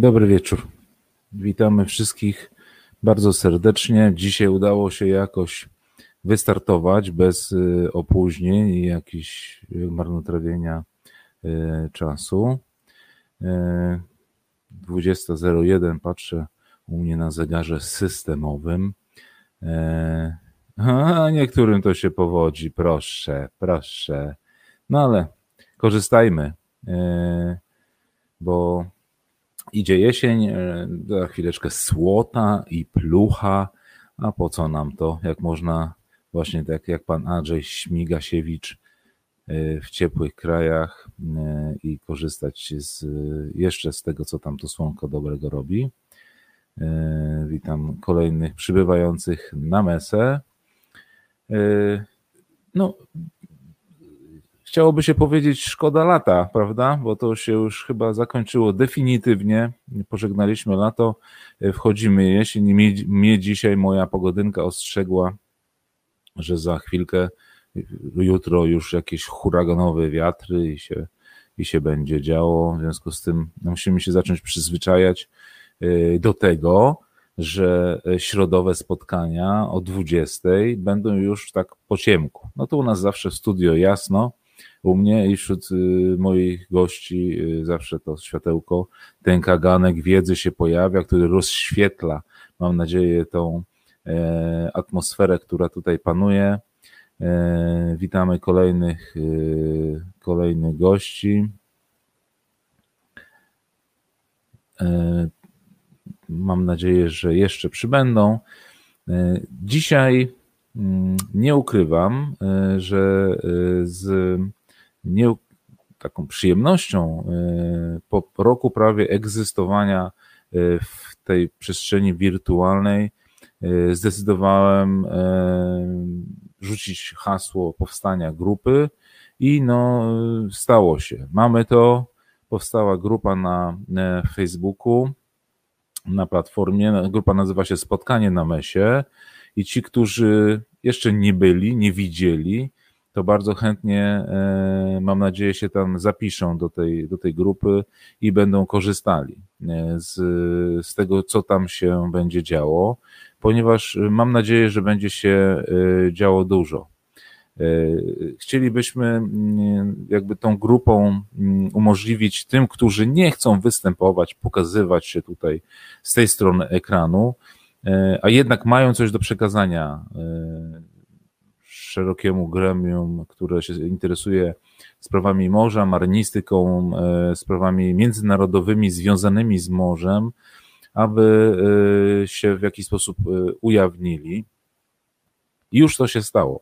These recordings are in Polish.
Dobry wieczór. Witamy wszystkich bardzo serdecznie. Dzisiaj udało się jakoś wystartować bez y, opóźnień i jakichś marnotrawienia y, czasu. 20.01 y, patrzę u mnie na zegarze systemowym. A niektórym to się powodzi, proszę, proszę. No ale korzystajmy, bo Idzie jesień, e, za chwileczkę słota i plucha, a po co nam to, jak można właśnie tak jak pan Andrzej Śmigasiewicz e, w ciepłych krajach e, i korzystać z, jeszcze z tego, co tam to słonko dobrego robi. Witam kolejnych przybywających na mesę. No, chciałoby się powiedzieć szkoda lata, prawda? Bo to się już chyba zakończyło definitywnie. Pożegnaliśmy lato, wchodzimy jesień. Mnie, mnie dzisiaj moja pogodynka ostrzegła, że za chwilkę, jutro już jakieś huraganowe wiatry i się, i się będzie działo. W związku z tym musimy się zacząć przyzwyczajać y, do tego, że środowe spotkania o 20 będą już tak po ciemku. No to u nas zawsze studio jasno, u mnie i wśród y, moich gości y, zawsze to światełko, ten kaganek wiedzy się pojawia, który rozświetla, mam nadzieję, tą e, atmosferę, która tutaj panuje. E, witamy kolejnych, y, kolejnych gości. E, mam nadzieję, że jeszcze przybędą. Dzisiaj nie ukrywam, że z nie, taką przyjemnością e, po roku prawie egzystowania e, w tej przestrzeni wirtualnej e, zdecydowałem rzucić hasło powstania grupy i no stało się. Mamy to, powstała grupa na Facebooku, na platformie, grupa nazywa się Spotkanie na Mesie i ci, którzy jeszcze nie byli, nie widzieli, to bardzo chętnie, e, mam nadzieję, się tam zapiszą do tej, do tej grupy i będą korzystali e, z, z tego, co tam się będzie działo, ponieważ mam nadzieję, że będzie się e, działo dużo. Chcielibyśmy mm, jakby tą grupą mm, umożliwić tym, którzy nie chcą występować, pokazywać się tutaj z tej strony ekranu, a jednak mają coś do przekazania szerokiemu gremium, które się interesuje sprawami morza, marynistyką, e, sprawami międzynarodowymi związanymi z morzem, aby e, się w jakiś sposób e, ujawnili. Już to się stało.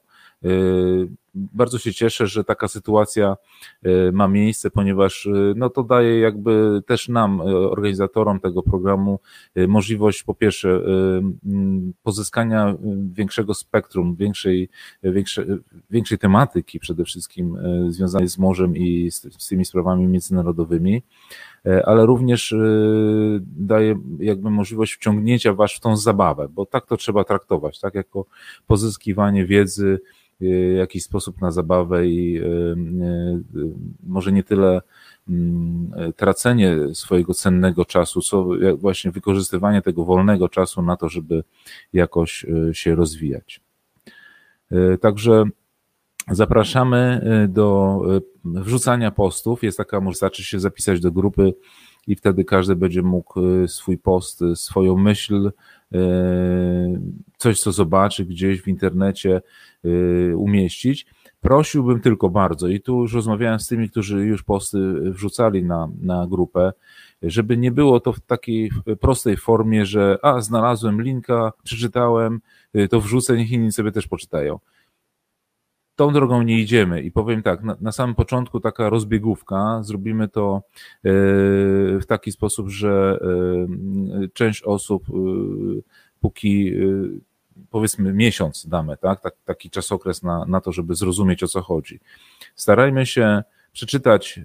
Bardzo się cieszę, że taka sytuacja ma miejsce, ponieważ no to daje jakby też nam, organizatorom tego programu, możliwość po pierwsze pozyskania większego spektrum, większej, większej, większej tematyki przede wszystkim związanej z morzem i z, z tymi sprawami międzynarodowymi, ale również daje jakby możliwość wciągnięcia was w tą zabawę, bo tak to trzeba traktować, tak? Jako pozyskiwanie wiedzy, jakiś sposób na zabawę i y, y, może nie tyle mm, tracenie swojego cennego czasu, co właśnie wykorzystywanie tego wolnego czasu na to, żeby jakoś się rozwijać. Także zapraszamy do wrzucania postów. Jest taka możliwość się zapisać do grupy i wtedy każdy będzie mógł swój post, swoją myśl, coś co zobaczy gdzieś w internecie, Y, umieścić. Prosiłbym tylko bardzo, i tu już rozmawiałem z tymi, którzy już posty wrzucali na, na grupę, żeby nie było to w takiej prostej formie, że a, znalazłem linka, przeczytałem, y, to wrzucę, niech inni sobie też poczytają. Tą drogą nie idziemy i powiem tak, na, na samym początku taka rozbiegówka, zrobimy to y, w taki sposób, że część osób, póki powiedzmy miesiąc damy, tak? tak taki czasokres na, na to, żeby zrozumieć o co chodzi. Starajmy się przeczytać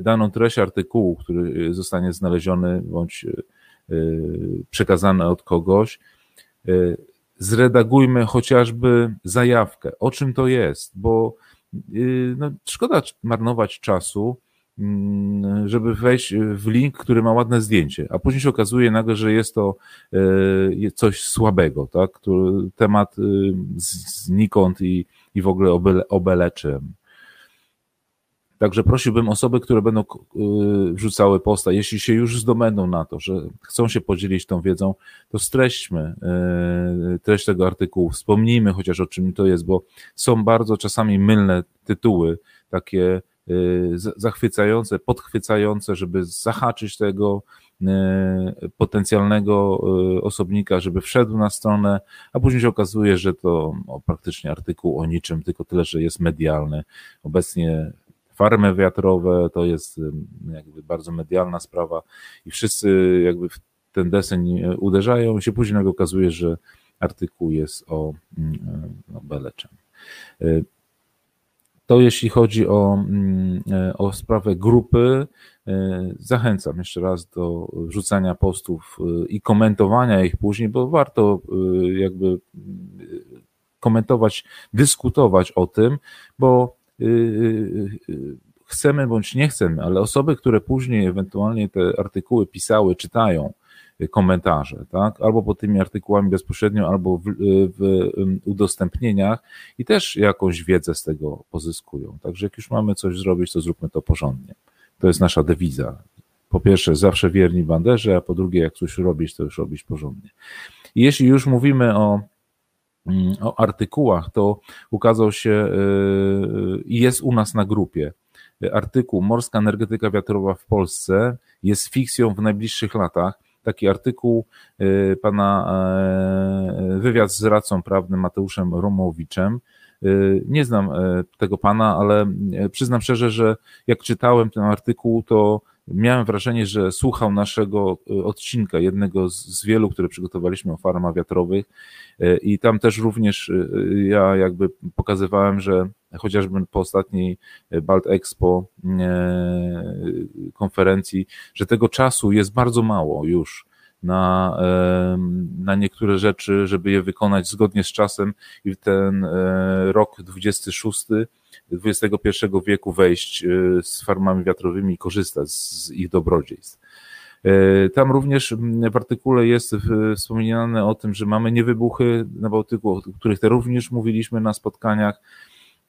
daną treść artykułu, który zostanie znaleziony bądź przekazany od kogoś. Y, zredagujmy chociażby zajawkę, o czym to jest, bo no, szkoda marnować czasu mm, żeby wejść w link, który ma ładne zdjęcie, a później się okazuje nagle, że jest to e, coś słabego, tak? Temat znikąd i, i w ogóle obeleczem. Także prosiłbym osoby, które będą y, wrzucały posta, jeśli się już zdobędą na to, że chcą się podzielić tą wiedzą, to streśćmy y, treść tego artykułu, wspomnijmy chociaż o czym to jest, bo są bardzo czasami mylne tytuły, takie y, zachwycające, podchwycające, żeby zahaczyć tego potencjalnego osobnika, żeby wszedł na stronę, a później się okazuje, że to no, praktycznie artykuł o niczym, tylko tyle, że jest medialny. Obecnie farmy wiatrowe, to jest jakby bardzo medialna sprawa i wszyscy jakby w ten deseń e, uderzają się później okazuje, że artykuł jest o, mm, e, o Beleczem. E, to jeśli chodzi o, mm, o sprawę grupy, zachęcam jeszcze raz do wrzucania postów i komentowania ich później, bo warto jakby komentować, dyskutować o tym, bo Y, y, y, chcemy bądź nie chcemy, ale osoby, które później ewentualnie te artykuły pisały, czytają komentarze, tak? Albo pod tymi artykułami bezpośrednio, albo w, w udostępnieniach i też jakąś wiedzę z tego pozyskują. Także jak już mamy coś zrobić, to zróbmy to porządnie. To jest nasza dewiza. Po pierwsze, zawsze wierni banderze, a po drugie, jak coś robić, to już robić porządnie. I jeśli już mówimy o o artykułach, to ukazał się y, i jest u nas na grupie artykuł Morska energetyka wiatrowa w Polsce jest fikcją w najbliższych latach. Taki artykuł y, pana e, wywiad z radcą prawnym Mateuszem Romowiczem. Nie znam e, tego pana, ale e, przyznam szczerze, że jak czytałem ten artykuł, to miałem wrażenie, że słuchał naszego y, odcinka, jednego z wielu, które przygotowaliśmy o farmach wiatrowych. Y, i tam też również y, ja jakby pokazywałem, że chociażby po ostatniej Balt Expo konferencji, że tego czasu jest bardzo mało już na, na niektóre rzeczy, żeby je wykonać zgodnie z czasem i ten e, rok 26 XXI wieku wejść e, z farmami wiatrowymi i korzystać z ich dobrodziejstw. E, tam również w artykule jest wspomniane o tym, że mamy niewybuchy na Bałtyku, o których te również mówiliśmy na spotkaniach.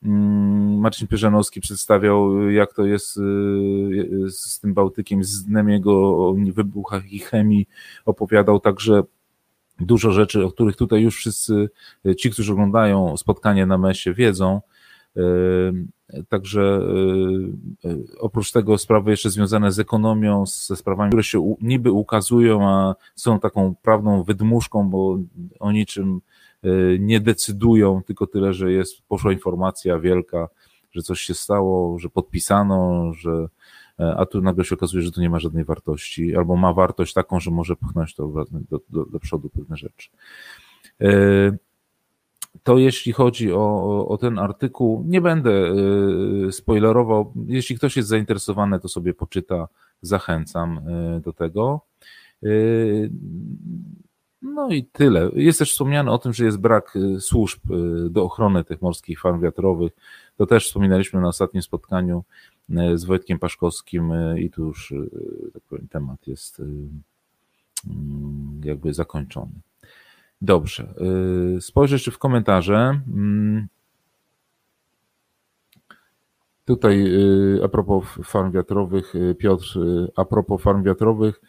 Mm, Marcin Pierzanowski przedstawiał, jak to jest e, z tym Bałtykiem, z dnem jego wybuchach i chemii opowiadał także dużo rzeczy, o których tutaj już wszyscy ci, którzy oglądają spotkanie na mesie wiedzą. Także oprócz tego sprawy jeszcze związane z ekonomią, ze sprawami, które się niby ukazują, a są taką prawną wydmuszką, bo o niczym nie decydują, tylko tyle, że jest, poszła informacja wielka, że coś się stało, że podpisano, że a tu nagle się okazuje, że to nie ma żadnej wartości, albo ma wartość taką, że może pchnąć to do, do, do przodu pewne rzeczy to jeśli chodzi o, o ten artykuł, nie będę y, spoilerował. Jeśli ktoś jest zainteresowany, to sobie poczyta. Zachęcam y, do tego. Y, no i tyle. Jest też wspomniane o tym, że jest brak służb do ochrony tych morskich farm wiatrowych. To też wspominaliśmy na ostatnim spotkaniu z Wojtkiem Paszkowskim i tu już tak powiem, temat jest jakby zakończony. Dobrze. Y, spojrzę jeszcze w komentarze. Mm. Tutaj y, a propos farm wiatrowych, y, Piotr, a propos farm wiatrowych,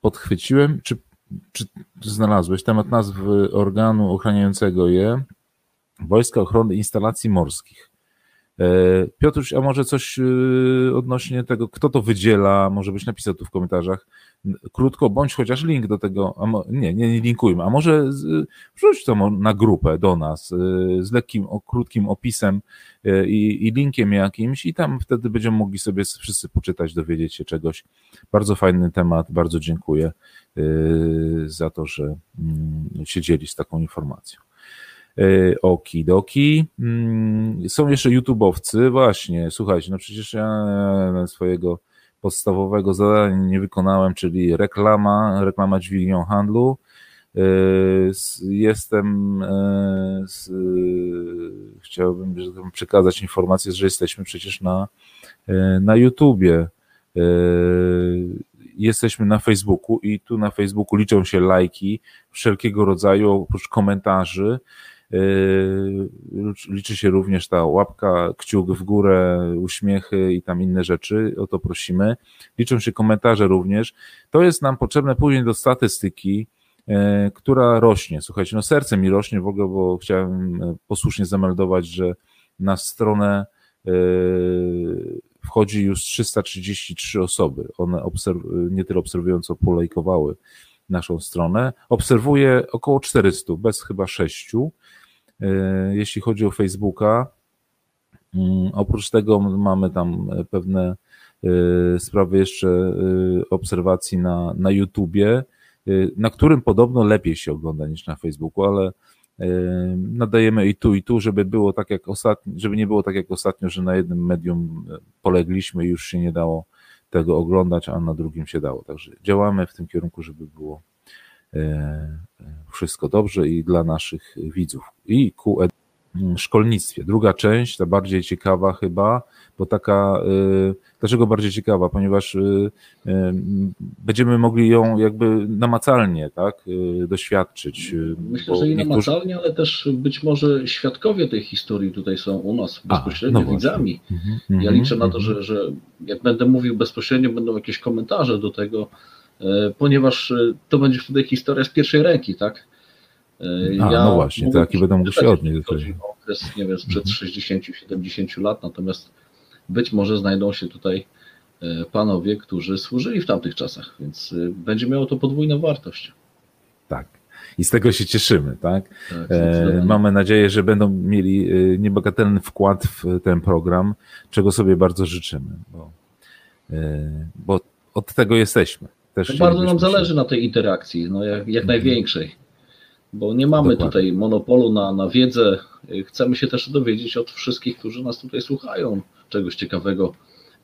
podchwyciłem, czy, czy znalazłeś temat nazwy organu ochraniającego je? Wojska Ochrony Instalacji Morskich. E, Piotruś, a może coś odnośnie tego, kto to wydziela, może byś napisał tu w komentarzach, krótko, bądź chociaż link do tego, nie, nie, nie linkujmy, a może wrzuć to na grupę do nas y, z lekkim, krótkim opisem i, i linkiem jakimś i tam wtedy będziemy mogli sobie wszyscy poczytać, dowiedzieć się czegoś. Bardzo fajny temat, bardzo dziękuję za to, że mm, się dzieli z taką informacją. Okidoki. Mm, są jeszcze YouTubeowcy, właśnie, słuchajcie, no przecież ja swojego podstawowego zadania nie wykonałem, czyli reklama, reklama dźwignią handlu. Y, jestem, y, chciałbym przekazać informację, że jesteśmy przecież na, na YouTubie. Jesteśmy na Facebooku i tu na Facebooku liczą się lajki wszelkiego rodzaju, oprócz komentarzy. Liczy się również ta łapka, kciuk w górę, uśmiechy i tam inne rzeczy. O to prosimy. Liczą się komentarze również. To jest nam potrzebne później do statystyki E, która rośnie. Słuchajcie, no serce mi rośnie w ogóle, bo chciałem e, posłusznie zameldować, że na stronę e, wchodzi już 333 osoby. One obserw- nie tyle obserwują, co polejkowały naszą stronę. Obserwuję około 400, bez chyba 6. Jeśli chodzi o Facebooka, mm, oprócz tego mamy tam pewne sprawy jeszcze obserwacji na, na YouTubie. Na którym podobno lepiej się ogląda niż na Facebooku, ale nadajemy i tu, i tu, żeby było tak jak ostatnio, żeby nie było tak jak ostatnio, że na jednym medium y, polegliśmy i już się nie dało tego oglądać, a na drugim się dało. Także działamy w tym kierunku, żeby było wszystko dobrze i dla naszych widzów. I ku szkolnictwie. Druga część, ta bardziej ciekawa chyba, bo taka, y, dlaczego bardziej ciekawa? Ponieważ y, y, będziemy mogli ją jakby namacalnie, tak, doświadczyć. Myślę, że i niektórzy... namacalnie, ale też być może świadkowie tej historii tutaj są u nas bezpośrednio A, no widzami. Mhm, ja mhm, liczę na to, mhm. że, że jak będę mówił bezpośrednio, będą jakieś komentarze do tego, ponieważ to będzie wtedy historia z pierwszej ręki, tak? A, ja no właśnie, tak, i będą mógł się odnieść do tego. okres, nie wiem, sprzed 60-70 lat, natomiast być może znajdą się tutaj e, panowie, którzy służyli w tamtych czasach, więc e, będzie miało to podwójną wartość. Tak. I z tego się cieszymy, tak? tak e, mamy nadzieję, że będą mieli niebagatelny wkład w ten program, czego sobie bardzo życzymy, bo, e, bo od tego jesteśmy. Też bardzo nam zależy na tej interakcji, no jak, jak mhm. największej, bo nie mamy Dokładnie. tutaj monopolu na, na wiedzę. Chcemy się też dowiedzieć od wszystkich, którzy nas tutaj słuchają, czegoś ciekawego.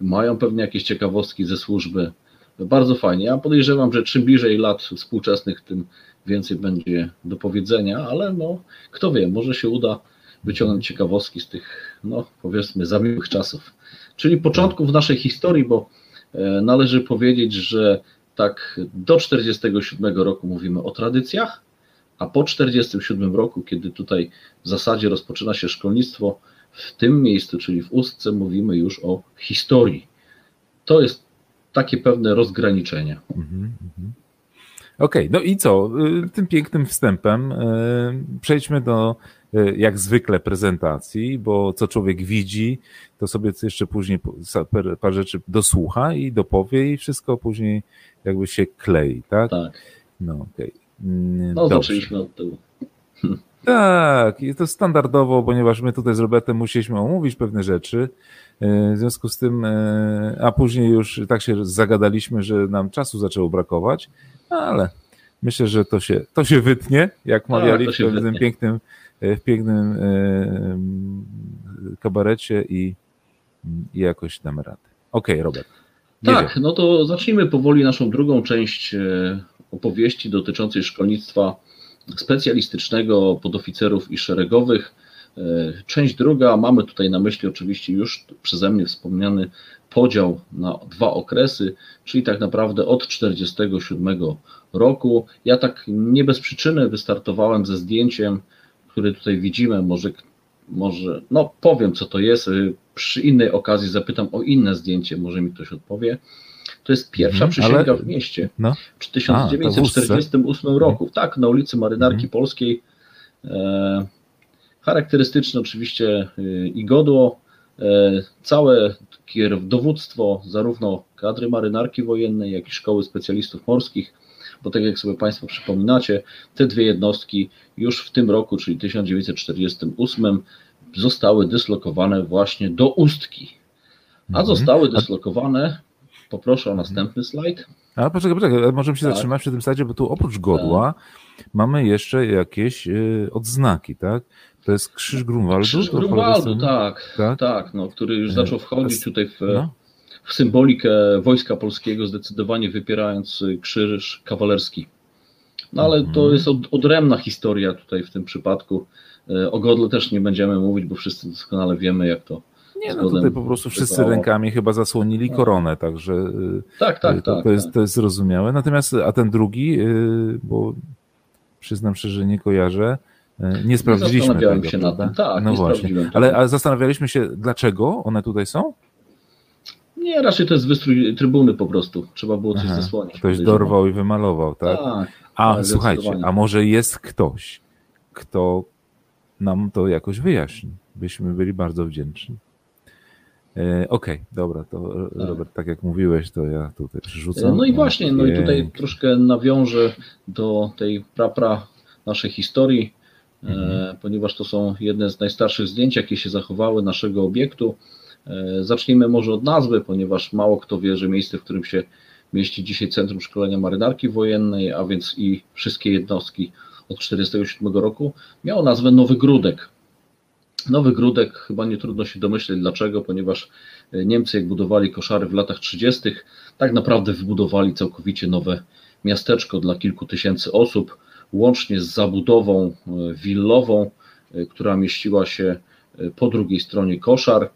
Mają pewnie jakieś ciekawostki ze służby. Bardzo fajnie. Ja podejrzewam, że czym bliżej lat współczesnych, tym więcej będzie do powiedzenia, ale no, kto wie, może się uda wyciągnąć ciekawostki z tych, no powiedzmy, zamiłych czasów. Czyli początków naszej historii, bo e, należy powiedzieć, że tak do 47 roku mówimy o tradycjach, a po 47 roku, kiedy tutaj w zasadzie rozpoczyna się szkolnictwo w tym miejscu, czyli w Ustce, mówimy już o historii. To jest takie pewne rozgraniczenie. Mhm, mhm. Okej, okay, no i co? Y, tym pięknym wstępem y, przejdźmy do y, jak zwykle prezentacji, bo co człowiek widzi, to sobie jeszcze później parę rzeczy dosłucha i dopowie i wszystko później jakby się klei, tak? Tak. No okej. Mm, no, Dobrze. zaczęliśmy od tyłu. Tak, jest to standardowo, ponieważ my tutaj z Robertem musieliśmy omówić pewne rzeczy. E, w związku z tym, e, a później już tak się zagadaliśmy, że nam czasu zaczęło brakować, ale myślę, że to się, to się wytnie, jak mawiali w tym pięknym, e, w pięknym kabarecie i, i jakoś damy radę. Okej, okay, Robert. Tak, no to zacznijmy powoli naszą drugą część opowieści dotyczącej szkolnictwa specjalistycznego podoficerów i szeregowych. E, część druga, mamy tutaj na myśli oczywiście już przeze mnie wspomniany podział na dwa okresy, czyli tak naprawdę od 1947 roku. Ja tak nie bez przyczyny wystartowałem ze zdjęciem, które tutaj widzimy, może, może no powiem co to jest, e, przy innej okazji zapytam o inne zdjęcie, może mi ktoś odpowie. To jest pierwsza mhm, przysięga ale... w mieście. No. W 1948 A, roku. Tak, na ulicy Marynarki mhm. Polskiej. E, charakterystyczne oczywiście e, i godło. E, całe dowództwo zarówno kadry marynarki wojennej, jak i szkoły specjalistów morskich, bo tak jak sobie Państwo przypominacie, te dwie jednostki już w tym roku, czyli 1948, zostały dyslokowane właśnie do Ustki. A mhm. zostały dyslokowane Poproszę o następny slajd. Ale poczekaj, poczekaj, możemy się tak. zatrzymać przy tym slajdzie, bo tu oprócz godła tak. mamy jeszcze jakieś y, odznaki, tak? To jest Krzyż Grunwaldu? Krzyż Grunwaldu, tak, tak, tak, no, który już zaczął wchodzić tutaj w, no. w symbolikę Wojska Polskiego, zdecydowanie wypierając krzyż kawalerski. No ale to mhm. jest od, odrębna historia tutaj w tym przypadku. O godle też nie będziemy mówić, bo wszyscy doskonale wiemy, jak to nie, no tutaj po prostu wszyscy rękami chyba zasłonili no. koronę, także tak, tak, to, tak, to, jest, tak. to jest zrozumiałe. Natomiast, a ten drugi, bo przyznam szczerze, że nie kojarzę, nie sprawdziliśmy tego, się prawda? tym. Tak, no właśnie. Ale, ale zastanawialiśmy się, dlaczego one tutaj są? Nie, raczej to jest wystrój trybuny po prostu. Trzeba było coś Aha, zasłonić. Ktoś dorwał i wymalował, tak? Tak. A słuchajcie, a może jest ktoś, kto nam to jakoś wyjaśni. Byśmy byli bardzo wdzięczni. E, Okej, okay, dobra, to tak. Robert, tak jak mówiłeś, to ja tutaj przerzucam. No i właśnie, no i tutaj troszkę nawiążę do tej prapra naszej historii, e, mhm. e, ponieważ to są jedne z najstarszych zdjęć, jakie się zachowały naszego obiektu. E, zacznijmy może od nazwy, ponieważ mało kto wie, że miejsce, w którym się mieści dzisiaj Centrum Szkolenia Marynarki Wojennej, a więc i wszystkie jednostki od 1947 roku, miało nazwę Nowy Grudek. Nowy Grudek, chyba nie trudno się domyśleć dlaczego, ponieważ Niemcy, jak budowali koszary w latach 30., tak naprawdę wybudowali całkowicie nowe miasteczko dla kilku tysięcy osób, łącznie z zabudową e, willową, e, która mieściła się po drugiej stronie koszar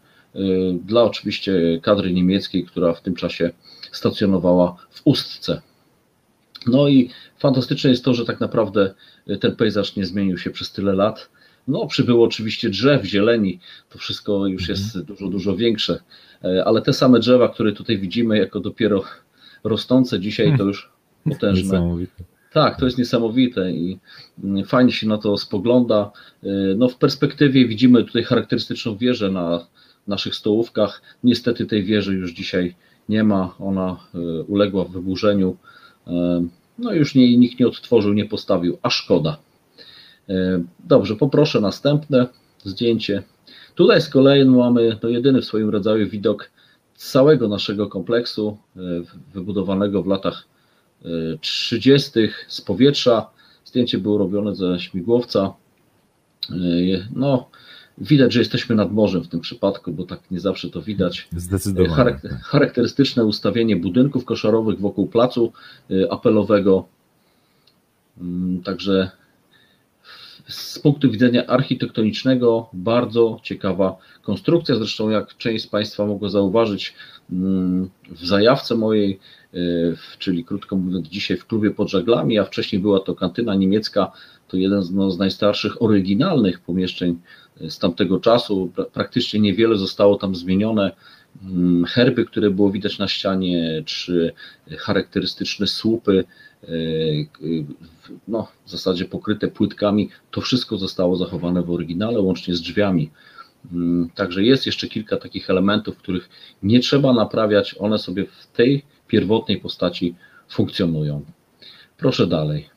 dla oczywiście kadry niemieckiej, która w tym czasie stacjonowała w Ustce. No i fantastyczne jest to, że tak naprawdę ten pejzaż nie zmienił się przez tyle lat. No, przybyło oczywiście drzew, zieleni, to wszystko już jest mhm. dużo, dużo większe, y, ale te same drzewa, które tutaj widzimy jako dopiero rosnące dzisiaj, to już potężne. Tak, to jest niesamowite i mm, fajnie się na to spogląda. Y, no, w perspektywie widzimy tutaj charakterystyczną wieżę na naszych stołówkach. Niestety tej wieży już dzisiaj nie ma, ona e, uległa wyburzeniu. E, no już nie, nikt nie odtworzył, nie postawił, a szkoda. E, dobrze, poproszę następne zdjęcie. Tutaj z kolei mamy no, jedyny w swoim rodzaju widok całego naszego kompleksu, wybudowanego w latach 30. z powietrza. Zdjęcie było robione ze śmigłowca. No, Widać, że jesteśmy nad morzem w tym przypadku, bo tak nie zawsze to widać. Zdecydowanie. charakterystyczne ustawienie budynków koszarowych wokół placu apelowego. Mm, także z punktu widzenia architektonicznego bardzo ciekawa konstrukcja. Zresztą, jak część z Państwa mogło zauważyć mm, w zajawce mojej, y, czyli krótko mówiąc, dzisiaj w klubie pod żaglami, a wcześniej była to kantyna niemiecka, to jeden z, no, z najstarszych oryginalnych pomieszczeń z tamtego czasu. Praktycznie niewiele zostało tam zmienione. Mm, herby, które było widać na ścianie, czy charakterystyczne słupy, e, no, w zasadzie pokryte płytkami, to wszystko zostało zachowane w oryginale, łącznie z drzwiami. Mm, także jest jeszcze kilka takich elementów, których nie trzeba naprawiać, one sobie w tej pierwotnej postaci funkcjonują. Proszę dalej.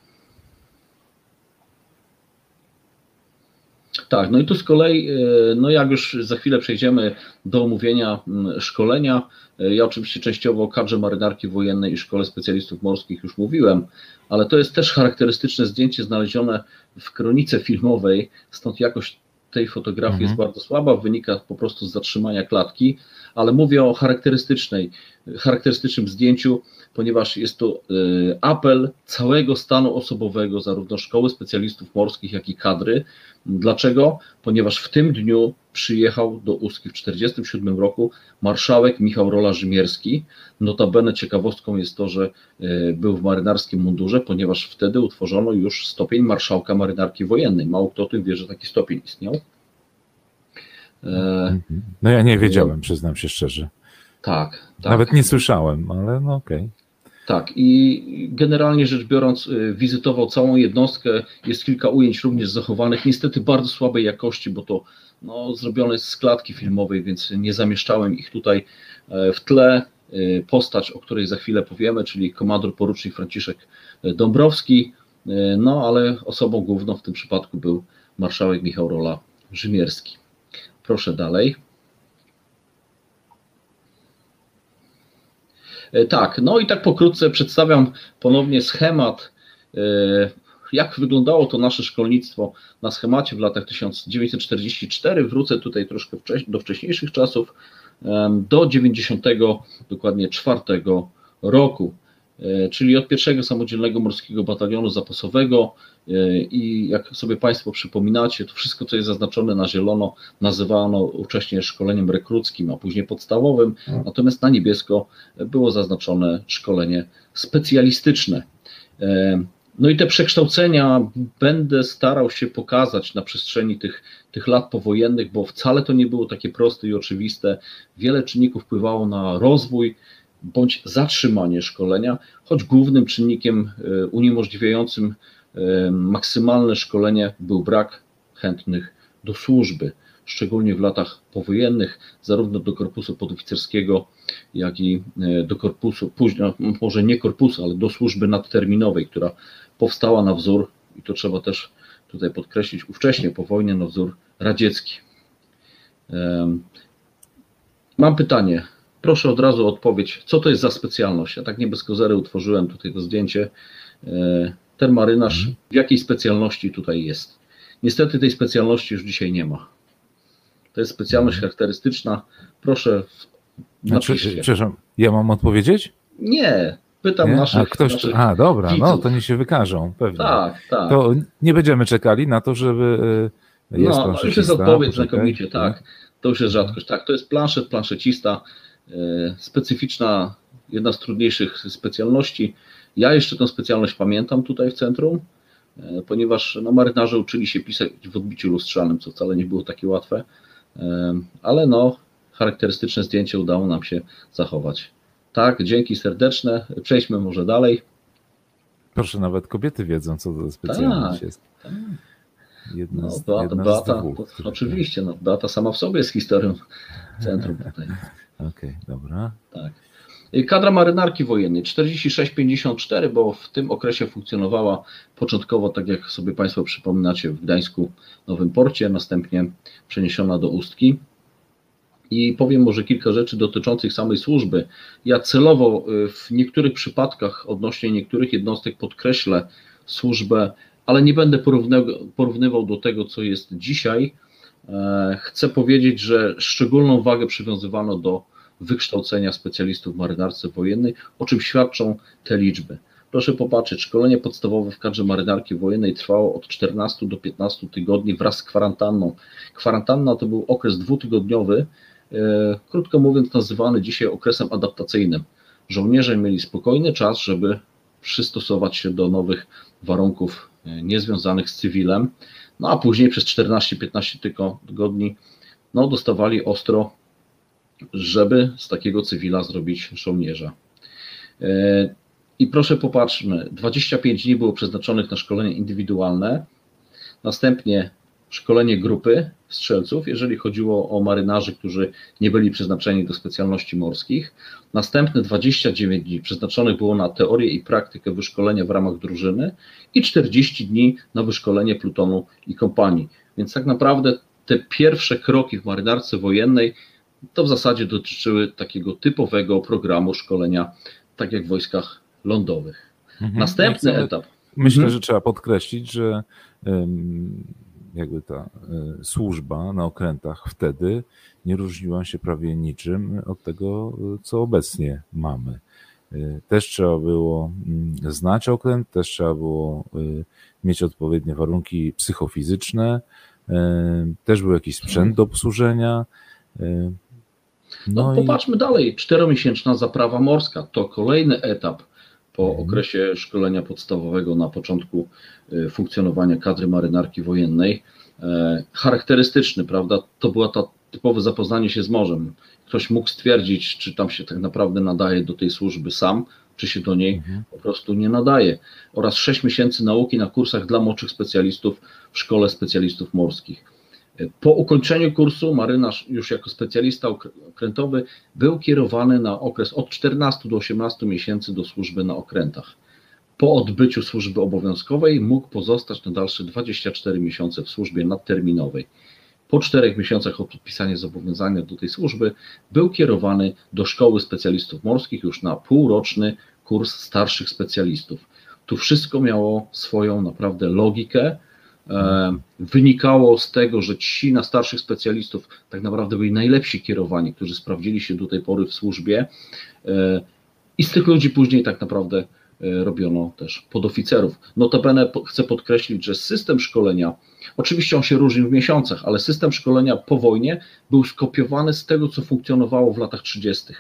Tak, no i tu z kolei, e, no jak już za chwilę przejdziemy do omówienia szkolenia, e, ja oczywiście częściowo o kadrze marynarki wojennej i szkole specjalistów morskich już mówiłem, ale to jest też charakterystyczne zdjęcie znalezione w kronice filmowej, stąd jakość tej fotografii mhm. jest bardzo słaba, wynika po prostu z zatrzymania klatki, ale mówię o charakterystycznej, charakterystycznym zdjęciu, ponieważ jest to y, apel całego stanu osobowego, zarówno szkoły specjalistów morskich, jak i kadry. Dlaczego? Ponieważ w tym dniu przyjechał do Ustki w 1947 roku marszałek Michał Rola Rzymierski. Notabene ciekawostką jest to, że y, był w marynarskim mundurze, ponieważ wtedy utworzono już stopień marszałka marynarki wojennej. Mało kto o tym wie, że taki stopień istniał. E, no ja nie wiedziałem, przyznam się szczerze. Tak. tak. Nawet nie słyszałem, ale no okej. Okay. Tak, i generalnie rzecz biorąc, y, wizytował całą jednostkę. Jest kilka ujęć również zachowanych, niestety bardzo słabej jakości, bo to no, zrobione z klatki filmowej, więc nie zamieszczałem ich tutaj e, w tle. E, postać, o której za chwilę powiemy, czyli komandor porucznik Franciszek Dąbrowski, e, no ale osobą główną w tym przypadku był marszałek Michał Rola Rzymierski. Proszę dalej. Tak, no i tak pokrótce przedstawiam ponownie schemat, e, jak wyglądało to nasze szkolnictwo na schemacie w latach 1944. Wrócę tutaj troszkę do wcześniejszych czasów, do 90 dokładnie 4 roku. E, czyli od pierwszego samodzielnego morskiego batalionu zapasowego e, i jak sobie Państwo przypominacie, to wszystko, co jest zaznaczone na zielono, nazywano wcześniej szkoleniem rekruckim, a później podstawowym, natomiast na niebiesko było zaznaczone szkolenie specjalistyczne. E, no i te przekształcenia będę starał się pokazać na przestrzeni tych, tych lat powojennych, bo wcale to nie było takie proste i oczywiste. Wiele czynników wpływało na rozwój bądź zatrzymanie szkolenia, choć głównym czynnikiem e, uniemożliwiającym e, maksymalne szkolenie był brak chętnych do służby, szczególnie w latach powojennych, zarówno do korpusu podoficerskiego, jak i e, do korpusu, później, może nie korpusu, ale do służby nadterminowej, która powstała na wzór, i to trzeba też tutaj podkreślić, ówcześnie po wojnie na wzór radziecki. Mam pytanie, Proszę od razu o odpowiedź, co to jest za specjalność? Ja tak nie bez kozery utworzyłem tutaj to zdjęcie. E, ten marynarz mhm. w jakiej specjalności tutaj jest? Niestety tej specjalności już dzisiaj nie ma. To jest specjalność mhm. charakterystyczna. Proszę. Znaczy, przepraszam, ja mam odpowiedzieć? Nie, pytam nie? naszych. A, ktoś, naszych a dobra, no to nie się wykażą, pewnie. Tak, tak. To nie będziemy czekali na to, żeby. E, jest no, już jest odpowiedź znakomicie, tak. To już jest rzadkość. Tak, to jest planszet, planszecista. E, specyficzna, jedna z trudniejszych specjalności. Ja jeszcze tę specjalność pamiętam tutaj w centrum, e, ponieważ no, marynarze uczyli się pisać w odbiciu lustrzanym, co wcale nie było takie łatwe, e, ale no, charakterystyczne zdjęcie udało nam się zachować. Tak, dzięki serdeczne. Przejdźmy może dalej. Proszę, nawet kobiety wiedzą, co to specjalność tak, jest. Tak. Jedna no, z, Beata, jedna Beata, z dwóch, oczywiście, no, Beata sama w sobie jest historią centrum tutaj. Okej, okay, dobra. Tak. Kadra marynarki wojennej 46-54, bo w tym okresie funkcjonowała początkowo, tak jak sobie Państwo przypominacie, w Gdańsku Nowym Porcie, następnie przeniesiona do Ustki. I powiem może kilka rzeczy dotyczących samej służby. Ja celowo y, w niektórych przypadkach odnośnie niektórych jednostek podkreślę służbę, ale nie będę porównywał do tego, co jest dzisiaj. E, chcę powiedzieć, że szczególną wagę przywiązywano do wykształcenia specjalistów w marynarce wojennej, o czym świadczą te liczby. Proszę popatrzeć, szkolenie podstawowe w kadrze marynarki wojennej trwało od 14 do 15 tygodni wraz z kwarantanną. Kwarantanna to był okres dwutygodniowy, e, krótko mówiąc nazywany dzisiaj okresem adaptacyjnym. Żołnierze mieli spokojny czas, żeby przystosować się do nowych warunków e, niezwiązanych z cywilem, no a później przez 14-15 tygodni no, dostawali ostro żeby z takiego cywila zrobić żołnierza. E, I proszę popatrzmy, 25 dni było przeznaczonych na szkolenie indywidualne, następnie szkolenie grupy strzelców, jeżeli chodziło o marynarzy, którzy nie byli przeznaczeni do specjalności morskich. Następne 29 dni przeznaczonych było na teorię i praktykę wyszkolenia w ramach drużyny i 40 dni na wyszkolenie plutonu i kompanii. Więc tak naprawdę te pierwsze kroki w marynarce wojennej to w zasadzie dotyczyły takiego typowego programu szkolenia, tak jak w wojskach lądowych. Mhm. Następny etap. Myślę, mhm. że trzeba podkreślić, że jakby ta e, służba na okrętach wtedy nie różniła się prawie niczym od tego, co obecnie mamy. E, też trzeba było mm, znać okręt, też trzeba było e, mieć odpowiednie warunki psychofizyczne, też był jakiś sprzęt do obsłużenia. No, no popatrzmy i... dalej. Czteromiesięczna zaprawa morska to kolejny etap po mhm. okresie szkolenia podstawowego na początku y, funkcjonowania kadry marynarki wojennej. E, charakterystyczny, prawda? To była ta typowe zapoznanie się z morzem. Ktoś mógł stwierdzić, czy tam się tak naprawdę nadaje do tej służby sam, czy się do niej mhm. po prostu nie nadaje. Oraz 6 miesięcy nauki na kursach dla młodszych specjalistów w Szkole Specjalistów Morskich. Po ukończeniu kursu marynarz już jako specjalista okrętowy był kierowany na okres od 14 do 18 miesięcy do służby na okrętach. Po odbyciu służby obowiązkowej mógł pozostać na dalsze 24 miesiące w służbie nadterminowej. Po czterech miesiącach od podpisania zobowiązania do tej służby był kierowany do szkoły specjalistów morskich już na półroczny kurs starszych specjalistów. Tu wszystko miało swoją naprawdę logikę, wynikało z tego, że ci na starszych specjalistów tak naprawdę byli najlepsi kierowani, którzy sprawdzili się do tej pory w służbie e, I z tych ludzi później tak naprawdę robiono też podoficerów. Notabene chcę podkreślić, że system szkolenia, oczywiście on się różni w miesiącach, ale system szkolenia po wojnie był skopiowany z tego, co funkcjonowało w latach 30.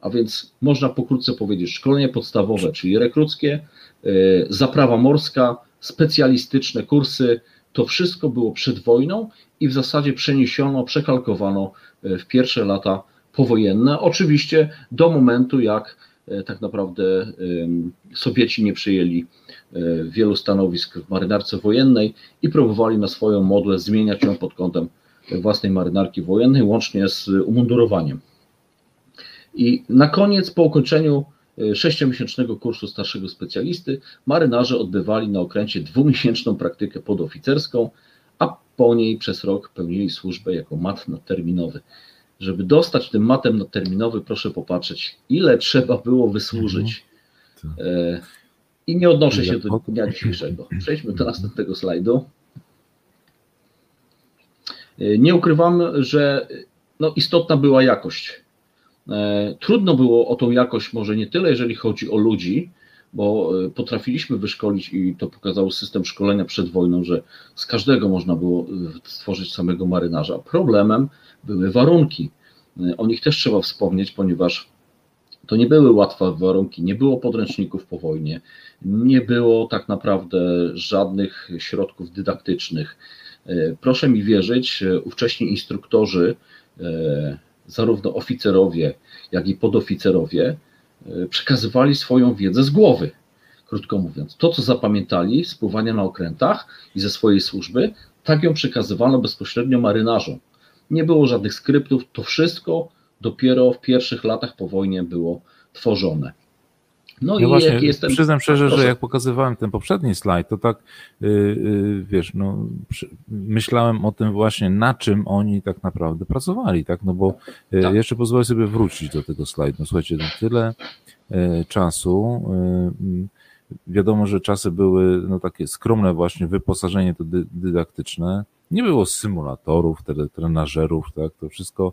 A więc można pokrótce powiedzieć, szkolenie podstawowe, czyli rekruckie, zaprawa morska, specjalistyczne kursy, to wszystko było przed wojną i w zasadzie przeniesiono, przekalkowano w pierwsze lata powojenne, oczywiście do momentu, jak e, tak naprawdę Sowieci nie przyjęli e, wielu stanowisk w marynarce wojennej i próbowali na swoją modłę zmieniać ją pod kątem własnej marynarki wojennej, łącznie z umundurowaniem. I na koniec, po ukończeniu e, sześciomiesięcznego kursu starszego specjalisty, marynarze odbywali na okręcie dwumiesięczną praktykę podoficerską, a po niej przez rok pełnili służbę jako mat nadterminowy. Żeby dostać tym matem nadterminowy, proszę popatrzeć, ile trzeba było wysłużyć. Mhm. E, I nie odnoszę się do dnia dzisiejszego. Przejdźmy do następnego slajdu. E, nie ukrywam, że no, istotna była jakość. E, trudno było o tą jakość, może nie tyle, jeżeli chodzi o ludzi, bo potrafiliśmy wyszkolić i to pokazał system szkolenia przed wojną, że z każdego można było stworzyć samego marynarza. Problemem były warunki. O nich też trzeba wspomnieć, ponieważ to nie były łatwe warunki, nie było podręczników po wojnie, nie było tak naprawdę żadnych środków dydaktycznych. E, proszę mi wierzyć, ówcześni instruktorzy, e, zarówno oficerowie, jak i podoficerowie, e, przekazywali swoją wiedzę z głowy. Krótko mówiąc, to co zapamiętali z pływania na okrętach i ze swojej służby, tak ją przekazywano bezpośrednio marynarzom nie było żadnych skryptów, to wszystko dopiero w pierwszych latach po wojnie było tworzone. No ja i właśnie jak jestem. Przyznam szczerze, Proszę. że jak pokazywałem ten poprzedni slajd, to tak, yy, yy, wiesz, no, przy, myślałem o tym właśnie, na czym oni tak naprawdę pracowali, tak? No bo yy, tak. jeszcze pozwolę sobie wrócić do tego slajdu. No, słuchajcie, no, tyle y, czasu. Y, wiadomo, że czasy były no, takie skromne, właśnie wyposażenie to dy, dydaktyczne nie było symulatorów, trenażerów, tak? To wszystko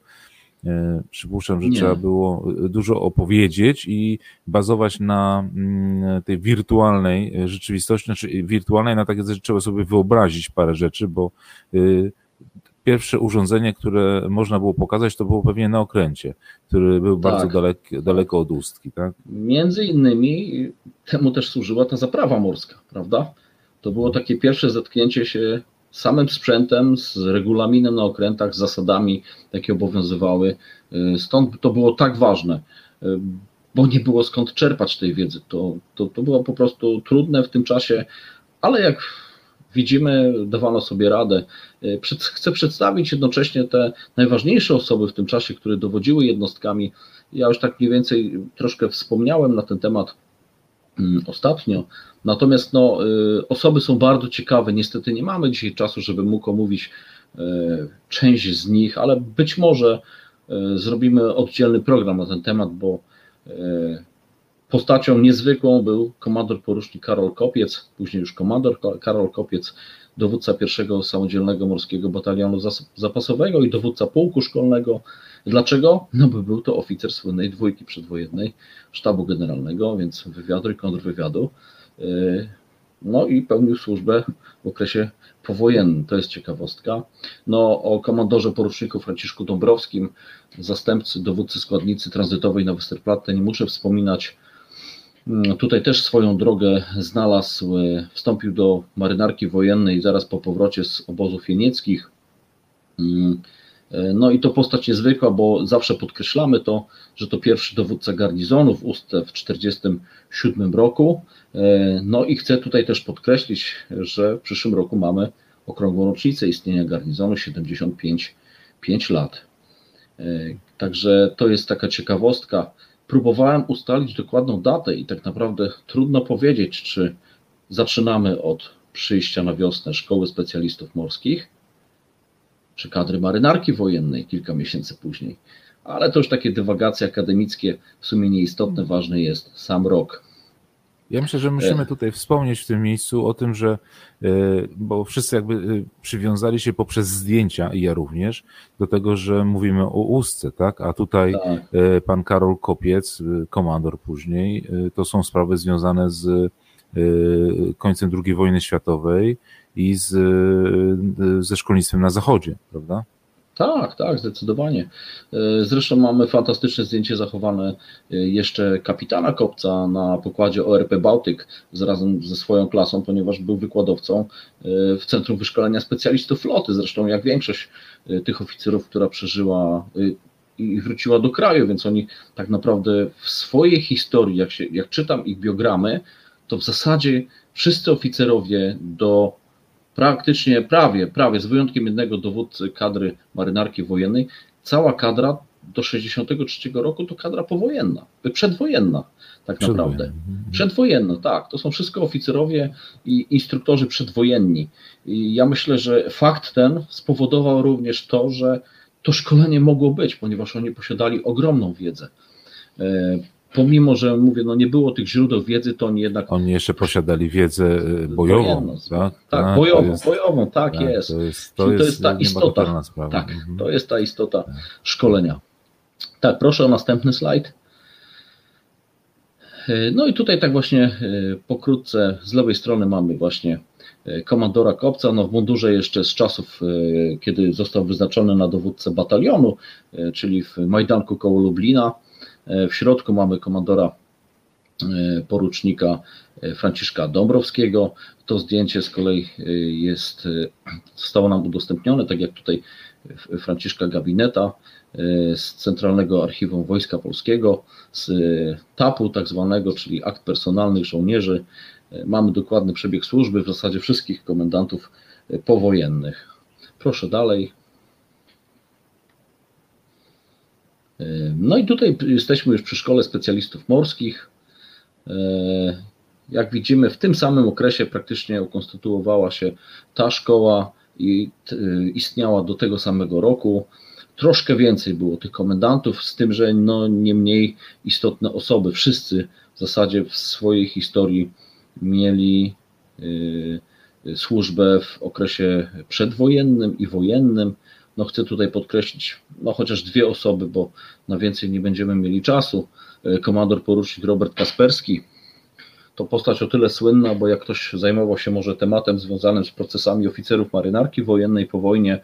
przypuszczam, że nie. trzeba było e, dużo opowiedzieć i bazować na mm, tej wirtualnej e, rzeczywistości, znaczy wirtualnej na takie rzeczy trzeba sobie wyobrazić parę rzeczy, bo pierwsze urządzenie, które można było pokazać, to było pewnie na okręcie, który był tak. bardzo dalek, daleko od ustki, tak? Między innymi temu też służyła ta zaprawa morska, prawda? To było takie pierwsze zetknięcie się samym sprzętem, z regulaminem na okrętach, z zasadami, jakie obowiązywały. Y, stąd to było tak ważne, y, bo nie było skąd czerpać tej wiedzy. To, to, to było po prostu trudne w tym czasie, ale jak widzimy, dawano sobie radę. Y, chcę przedstawić jednocześnie te najważniejsze osoby w tym czasie, które dowodziły jednostkami. Ja już tak mniej więcej troszkę wspomniałem na ten temat ostatnio, Natomiast no, y, osoby są bardzo ciekawe. Niestety nie mamy dzisiaj czasu, żeby mógł omówić y, część z nich, ale być może y, zrobimy oddzielny program na ten temat, bo postacią niezwykłą był komandor porucznik Karol Kopiec, później już komandor Karol Kopiec, dowódca pierwszego samodzielnego morskiego batalionu zapasowego i dowódca pułku szkolnego. Dlaczego? No bo był to oficer słynnej dwójki przedwojennej sztabu generalnego, więc wywiadu i kontrwywiadu. Y, no i pełnił służbę w okresie powojennym. To jest ciekawostka. No, o komandorze poruczniku Franciszku Dąbrowskim, zastępcy dowódcy składnicy tranzytowej na Westerplatte nie muszę wspominać. Mm, tutaj też swoją drogę znalazł, y, wstąpił do marynarki wojennej zaraz po powrocie z obozów jenieckich. Y, no i to postać niezwykła, bo zawsze podkreślamy to, że to pierwszy dowódca garnizonu w Ustce w 1947 roku. E, no i chcę tutaj też podkreślić, że w przyszłym roku mamy okrągłą rocznicę istnienia garnizonu 75 5 lat. E, także to jest taka ciekawostka. Próbowałem ustalić dokładną datę i tak naprawdę trudno powiedzieć, czy zaczynamy od przyjścia na wiosnę Szkoły Specjalistów Morskich, czy kadry marynarki wojennej kilka miesięcy później. Ale to już takie dywagacje akademickie, w sumie nieistotne, ważny jest sam rok Ja myślę, że musimy tutaj wspomnieć w tym miejscu o tym, że bo wszyscy jakby przywiązali się poprzez zdjęcia i ja również do tego, że mówimy o ustce, tak? A tutaj tak. pan Karol Kopiec, komandor później, to są sprawy związane z końcem II wojny światowej i z, ze szkolnictwem na zachodzie, prawda? Tak, tak, zdecydowanie. E, zresztą mamy fantastyczne zdjęcie zachowane e, jeszcze kapitana Kopca na pokładzie ORP Bałtyk razem ze swoją klasą, ponieważ był wykładowcą w Centrum Wyszkolenia Specjalistów Floty. Zresztą jak większość tych oficerów, która przeżyła i wróciła do kraju, więc oni tak naprawdę w swojej historii, jak, się, jak czytam ich biogramy, to w zasadzie wszyscy oficerowie do praktycznie prawie, prawie z wyjątkiem jednego dowódcy kadry marynarki wojennej, cała kadra do 63 roku to kadra powojenna, przedwojenna tak naprawdę. Mhm. Przedwojenna, tak. To są wszystko oficerowie i instruktorzy przedwojenni. I ja myślę, że fakt ten spowodował również to, że to szkolenie mogło być, ponieważ oni posiadali ogromną wiedzę. E, pomimo, że mówię, no nie było tych źródeł wiedzy, to oni jednak. Oni jeszcze posiadali wiedzę y, bojową. tak, tak A, bojową, jest, bojową, tak, tak jest. To jest, to, to jest, ta istota. Tak, mhm. to jest ta istota tak. szkolenia. Tak, proszę o następny slajd. Y, no i tutaj tak właśnie y, pokrótce z lewej strony mamy właśnie komandora Kopca, no w mundurze jeszcze z czasów, kiedy został wyznaczony na dowódcę batalionu, czyli w Majdanku koło Lublina. W środku mamy komandora e, porucznika e, Franciszka Dąbrowskiego. To zdjęcie z kolei e, jest, zostało nam udostępnione, tak jak tutaj Franciszka Gabineta z Centralnego Archiwum Wojska Polskiego, z TAP-u tak zwanego, czyli akt personalnych żołnierzy. Mamy dokładny przebieg służby w zasadzie wszystkich komendantów powojennych. Proszę dalej. No i tutaj jesteśmy już przy Szkole Specjalistów Morskich. Jak widzimy, w tym samym okresie praktycznie ukonstytuowała się ta szkoła i istniała do tego samego roku. Troszkę więcej było tych komendantów, z tym, że no nie mniej istotne osoby. Wszyscy w zasadzie w swojej historii mieli y, służbę w okresie przedwojennym i wojennym. No chcę tutaj podkreślić, no chociaż dwie osoby, bo na więcej nie będziemy mieli czasu. E, komandor porucznik Robert Kasperski to postać o tyle słynna, bo jak ktoś zajmował się może tematem związanym z procesami oficerów marynarki wojennej po wojnie,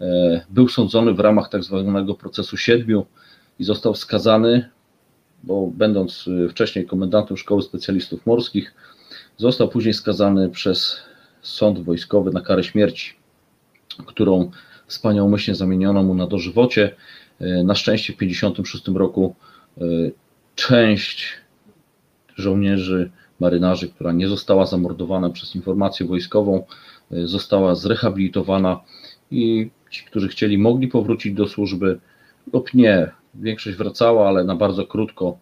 e, był sądzony w ramach tak zwanego procesu siedmiu i został skazany, bo będąc e, wcześniej komendantem Szkoły Specjalistów Morskich, został później skazany przez sąd wojskowy na karę śmierci, którą wspaniałomyślnie zamieniono mu na dożywocie. E, na szczęście w 1956 roku e, część żołnierzy, marynarzy, która nie została zamordowana przez informację wojskową, e, została zrehabilitowana i ci, którzy chcieli, mogli powrócić do służby lub nie. Większość wracała, ale na bardzo krótko.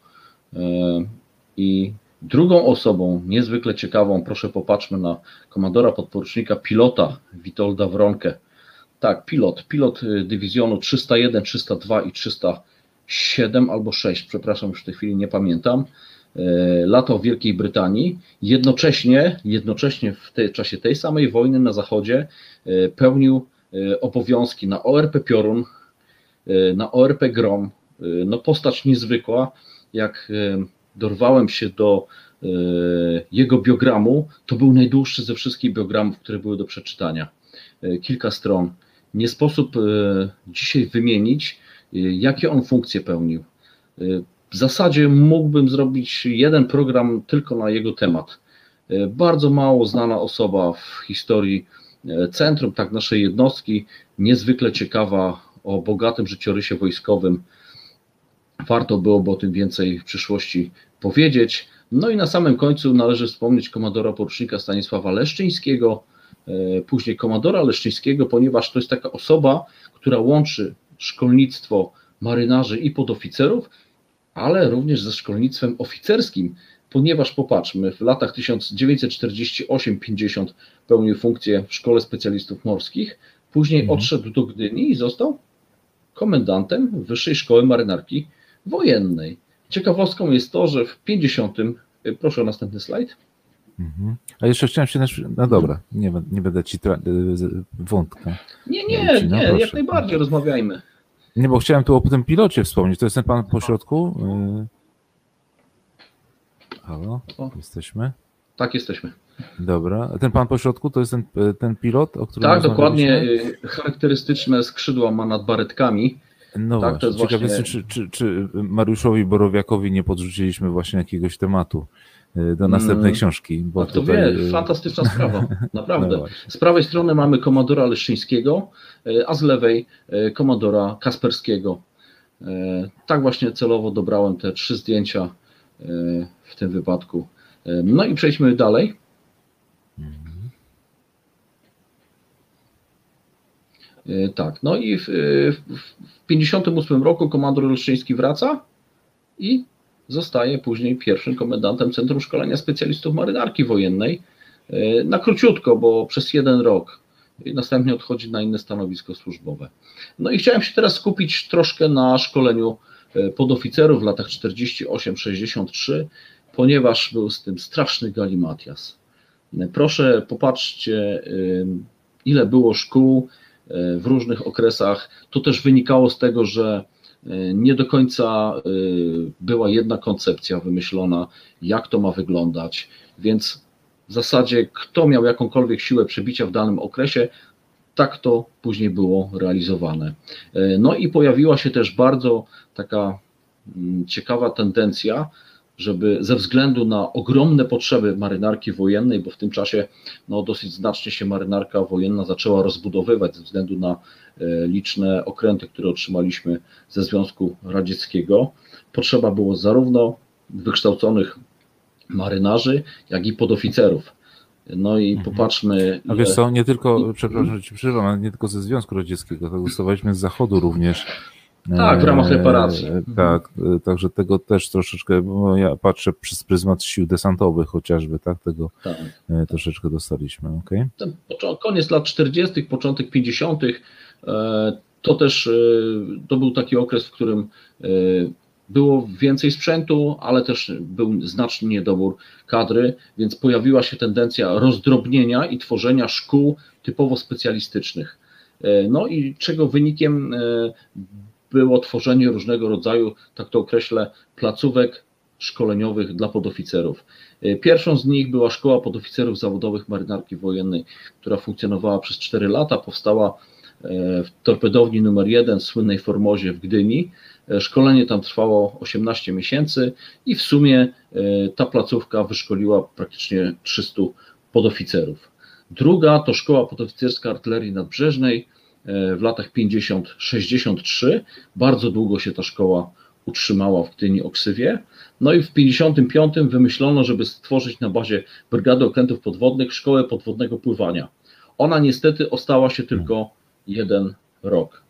I drugą osobą, niezwykle ciekawą, proszę popatrzmy na komandora podporucznika pilota Witolda Wronkę, tak, pilot. Pilot y, dywizjonu 301, 302 i 307 albo 6, przepraszam, już w tej chwili nie pamiętam. Y, latał w Wielkiej Brytanii. Jednocześnie, jednocześnie w tej, czasie tej samej wojny na zachodzie y, pełnił obowiązki na ORP Piorun, na ORP Grom. No postać niezwykła. Jak dorwałem się do jego biogramu, to był najdłuższy ze wszystkich biogramów, które były do przeczytania. Kilka stron nie sposób e, dzisiaj wymienić, e, jakie on funkcje pełnił. E, w zasadzie mógłbym zrobić jeden program tylko na jego temat. Bardzo mało znana osoba w historii centrum, tak naszej jednostki, niezwykle ciekawa o bogatym życiorysie wojskowym. Warto byłoby o tym więcej w przyszłości powiedzieć. No i na samym końcu należy wspomnieć komandora porucznika Stanisława Leszczyńskiego, później komandora Leszczyńskiego, ponieważ to jest taka osoba, która łączy szkolnictwo marynarzy i podoficerów, ale również ze szkolnictwem oficerskim, ponieważ popatrzmy, w latach 1948-50 pełnił funkcję w Szkole Specjalistów Morskich, później mhm. odszedł do Gdyni i został komendantem Wyższej Szkoły Marynarki Wojennej. Ciekawostką jest to, że w 50 Proszę o następny slajd. Mhm. A jeszcze chciałem się też. No dobra, nie, nie będę ci tra... wątka. Nie, nie, no, nie, proszę. jak najbardziej rozmawiajmy. Nie, bo chciałem tu o tym pilocie wspomnieć. To jest ten pan po środku? Halo, o. jesteśmy? Tak, jesteśmy. Dobra. A ten pan po środku to jest ten, ten pilot, o którym Tak, dokładnie. Charakterystyczne skrzydła ma nad baretkami. No tak, właśnie. Ciekawe właśnie... czy, czy, czy Mariuszowi Borowiakowi nie podrzuciliśmy właśnie jakiegoś tematu do następnej hmm. książki. Bo to tutaj... wie, y, fantastyczna sprawa, naprawdę. No z prawej strony mamy komandora Leszczyńskiego, y, a z lewej komandora Kasperskiego. Tak właśnie celowo dobrałem te trzy zdjęcia w tym wypadku. No i przejdźmy dalej. Tak, no i w 1958 roku komandor Leszczyński wraca i zostaje później pierwszym komendantem Centrum Szkolenia Specjalistów Marynarki Wojennej e, na króciutko, bo przez jeden rok. I następnie odchodzi na inne stanowisko służbowe. No i chciałem się teraz skupić troszkę na szkoleniu e, podoficerów w latach 48-63, ponieważ był z tym straszny galimatias. Proszę popatrzcie, ile było szkół, E, w różnych okresach. To też wynikało z tego, że e, nie do końca e, była jedna koncepcja wymyślona, jak to ma wyglądać, więc w zasadzie kto miał jakąkolwiek siłę przebicia w danym okresie, tak to później było realizowane. No i pojawiła się też bardzo taka mm, ciekawa tendencja, żeby ze względu na ogromne potrzeby marynarki wojennej, bo w tym czasie no, dosyć znacznie się marynarka wojenna zaczęła rozbudowywać ze względu na e, liczne okręty, które otrzymaliśmy ze Związku Radzieckiego, potrzeba było zarówno wykształconych marynarzy, jak i podoficerów. No i mhm. popatrzmy. A wiesz co, nie tylko, przepraszam, że ci przerwam, ale nie tylko ze Związku Radzieckiego, to dostawaliśmy z Zachodu również tak, w ramach reparacji. E, tak, e, także tego też troszeczkę, bo ja patrzę przez pryzmat sił desantowych chociażby, tak, tego tak. E, troszeczkę dostaliśmy, okay? Ten koniec lat 40., początek 50., to też to był taki okres, w którym było więcej sprzętu, ale też był znaczny niedobór kadry, więc pojawiła się tendencja rozdrobnienia i tworzenia szkół typowo specjalistycznych. No i czego wynikiem było tworzenie różnego rodzaju, tak to określę, placówek szkoleniowych dla podoficerów. E, pierwszą z nich była Szkoła Podoficerów Zawodowych Marynarki Wojennej, która funkcjonowała przez 4 lata, powstała e, w torpedowni numer 1 w słynnej Formozie w Gdyni. E, szkolenie tam trwało 18 miesięcy i w sumie ta placówka wyszkoliła praktycznie 300 podoficerów. Druga to Szkoła Podoficerska Artylerii Nadbrzeżnej, w latach 50-63. Bardzo długo się ta szkoła utrzymała w Gdyni Oksywie. No i w 55 wymyślono, żeby stworzyć na bazie Brygady Okrętów Podwodnych szkołę podwodnego pływania. Ona niestety ostała się tylko jeden rok.